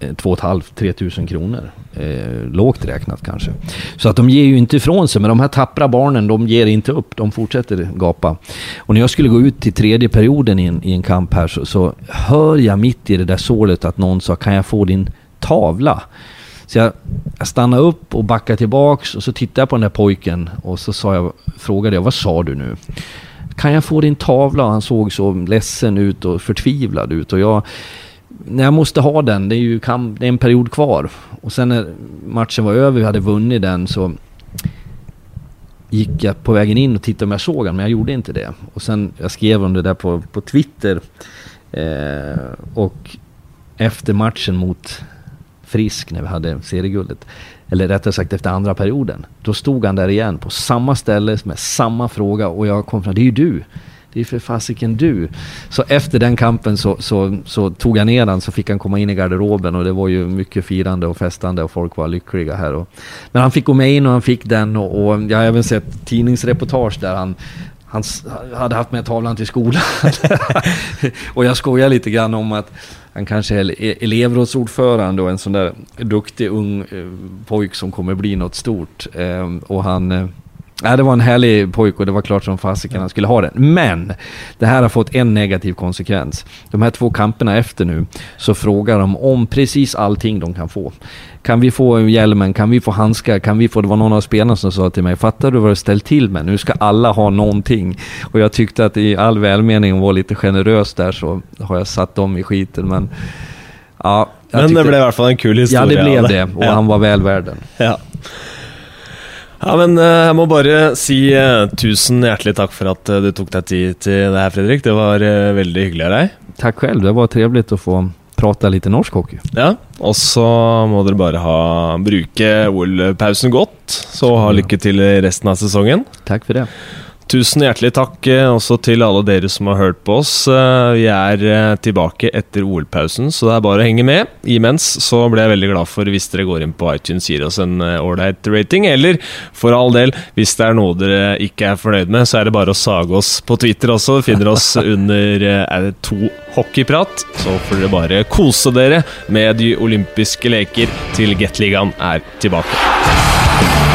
eh, 2 500-3 tusen kronor. Eh, lågt räknat kanske. Så att de ger ju inte ifrån sig, men de här tappra barnen, de ger inte upp. De fortsätter gapa. Och när jag skulle gå ut till tredje perioden i en, i en kamp här så, så hör jag mitt i det där sålet att någon sa kan jag få din tavla? Så jag, jag stannade upp och backade tillbaks och så tittade jag på den där pojken och så sa jag, frågade jag, vad sa du nu? Kan jag få din tavla? Och han såg så ledsen ut och förtvivlad ut. Och jag, när jag måste ha den, det är ju det är en period kvar. Och sen när matchen var över, vi hade vunnit den, så gick jag på vägen in och tittade om jag såg honom men jag gjorde inte det. Och sen, jag skrev om det där på, på Twitter. Eh, och efter matchen mot Frisk, när vi hade serieguldet, eller rättare sagt efter andra perioden, då stod han där igen på samma ställe med samma fråga och jag kom fram, det är ju du. Det är för fasiken du. Så efter den kampen så, så, så tog jag ner han så fick han komma in i garderoben och det var ju mycket firande och festande och folk var lyckliga här. Och, men han fick gå med in och han fick den och, och jag har även sett tidningsreportage där han han hade haft med tavlan till skolan. och jag skojar lite grann om att han kanske är elevrådsordförande och en sån där duktig ung eh, pojk som kommer bli något stort. Ehm, och han... Eh, Nej, det var en härlig pojk och det var klart som fasiken han skulle ha den. Men det här har fått en negativ konsekvens. De här två kamperna efter nu så frågar de om precis allting de kan få. Kan vi få hjälmen? Kan vi få handskar? Kan vi få... Det var någon av spelarna som sa till mig, fattar du vad du ställt till med? Nu ska alla ha någonting. Och jag tyckte att i all välmening var lite generös där så har jag satt dem i skiten men... Ja, Men det tyckte- ble i hvert fall en kul Ja, historie. det blev det. Och Ja. han var väl värd den. Ja. Ja, men eh, jeg må bare si eh, tusen hjertelig takk for at eh, du tok deg tid til det her, Fredrik. Det var veldig hyggelig av deg. Tack själv, det var trevligt att få prata lite norsk hockey. Ja, Og så må dere bare ha, bruke OL-pausen godt. Så ha lykke til i resten av sesongen. Tack för det. Tusen hjertelig takk eh, også til alle dere som har hørt på oss. Eh, Vi er eh, tilbake etter OL-pausen, så det er bare å henge med. Imens så ble jeg veldig glad for hvis dere går inn på iTunes gir oss en ålreit rating. Eller for all del, hvis det er noe dere ikke er fornøyd med, så er det bare å sage oss på Twitter også. Finner oss under eh, to hockeyprat. Så får dere bare kose dere med de olympiske leker til Gateligaen er tilbake.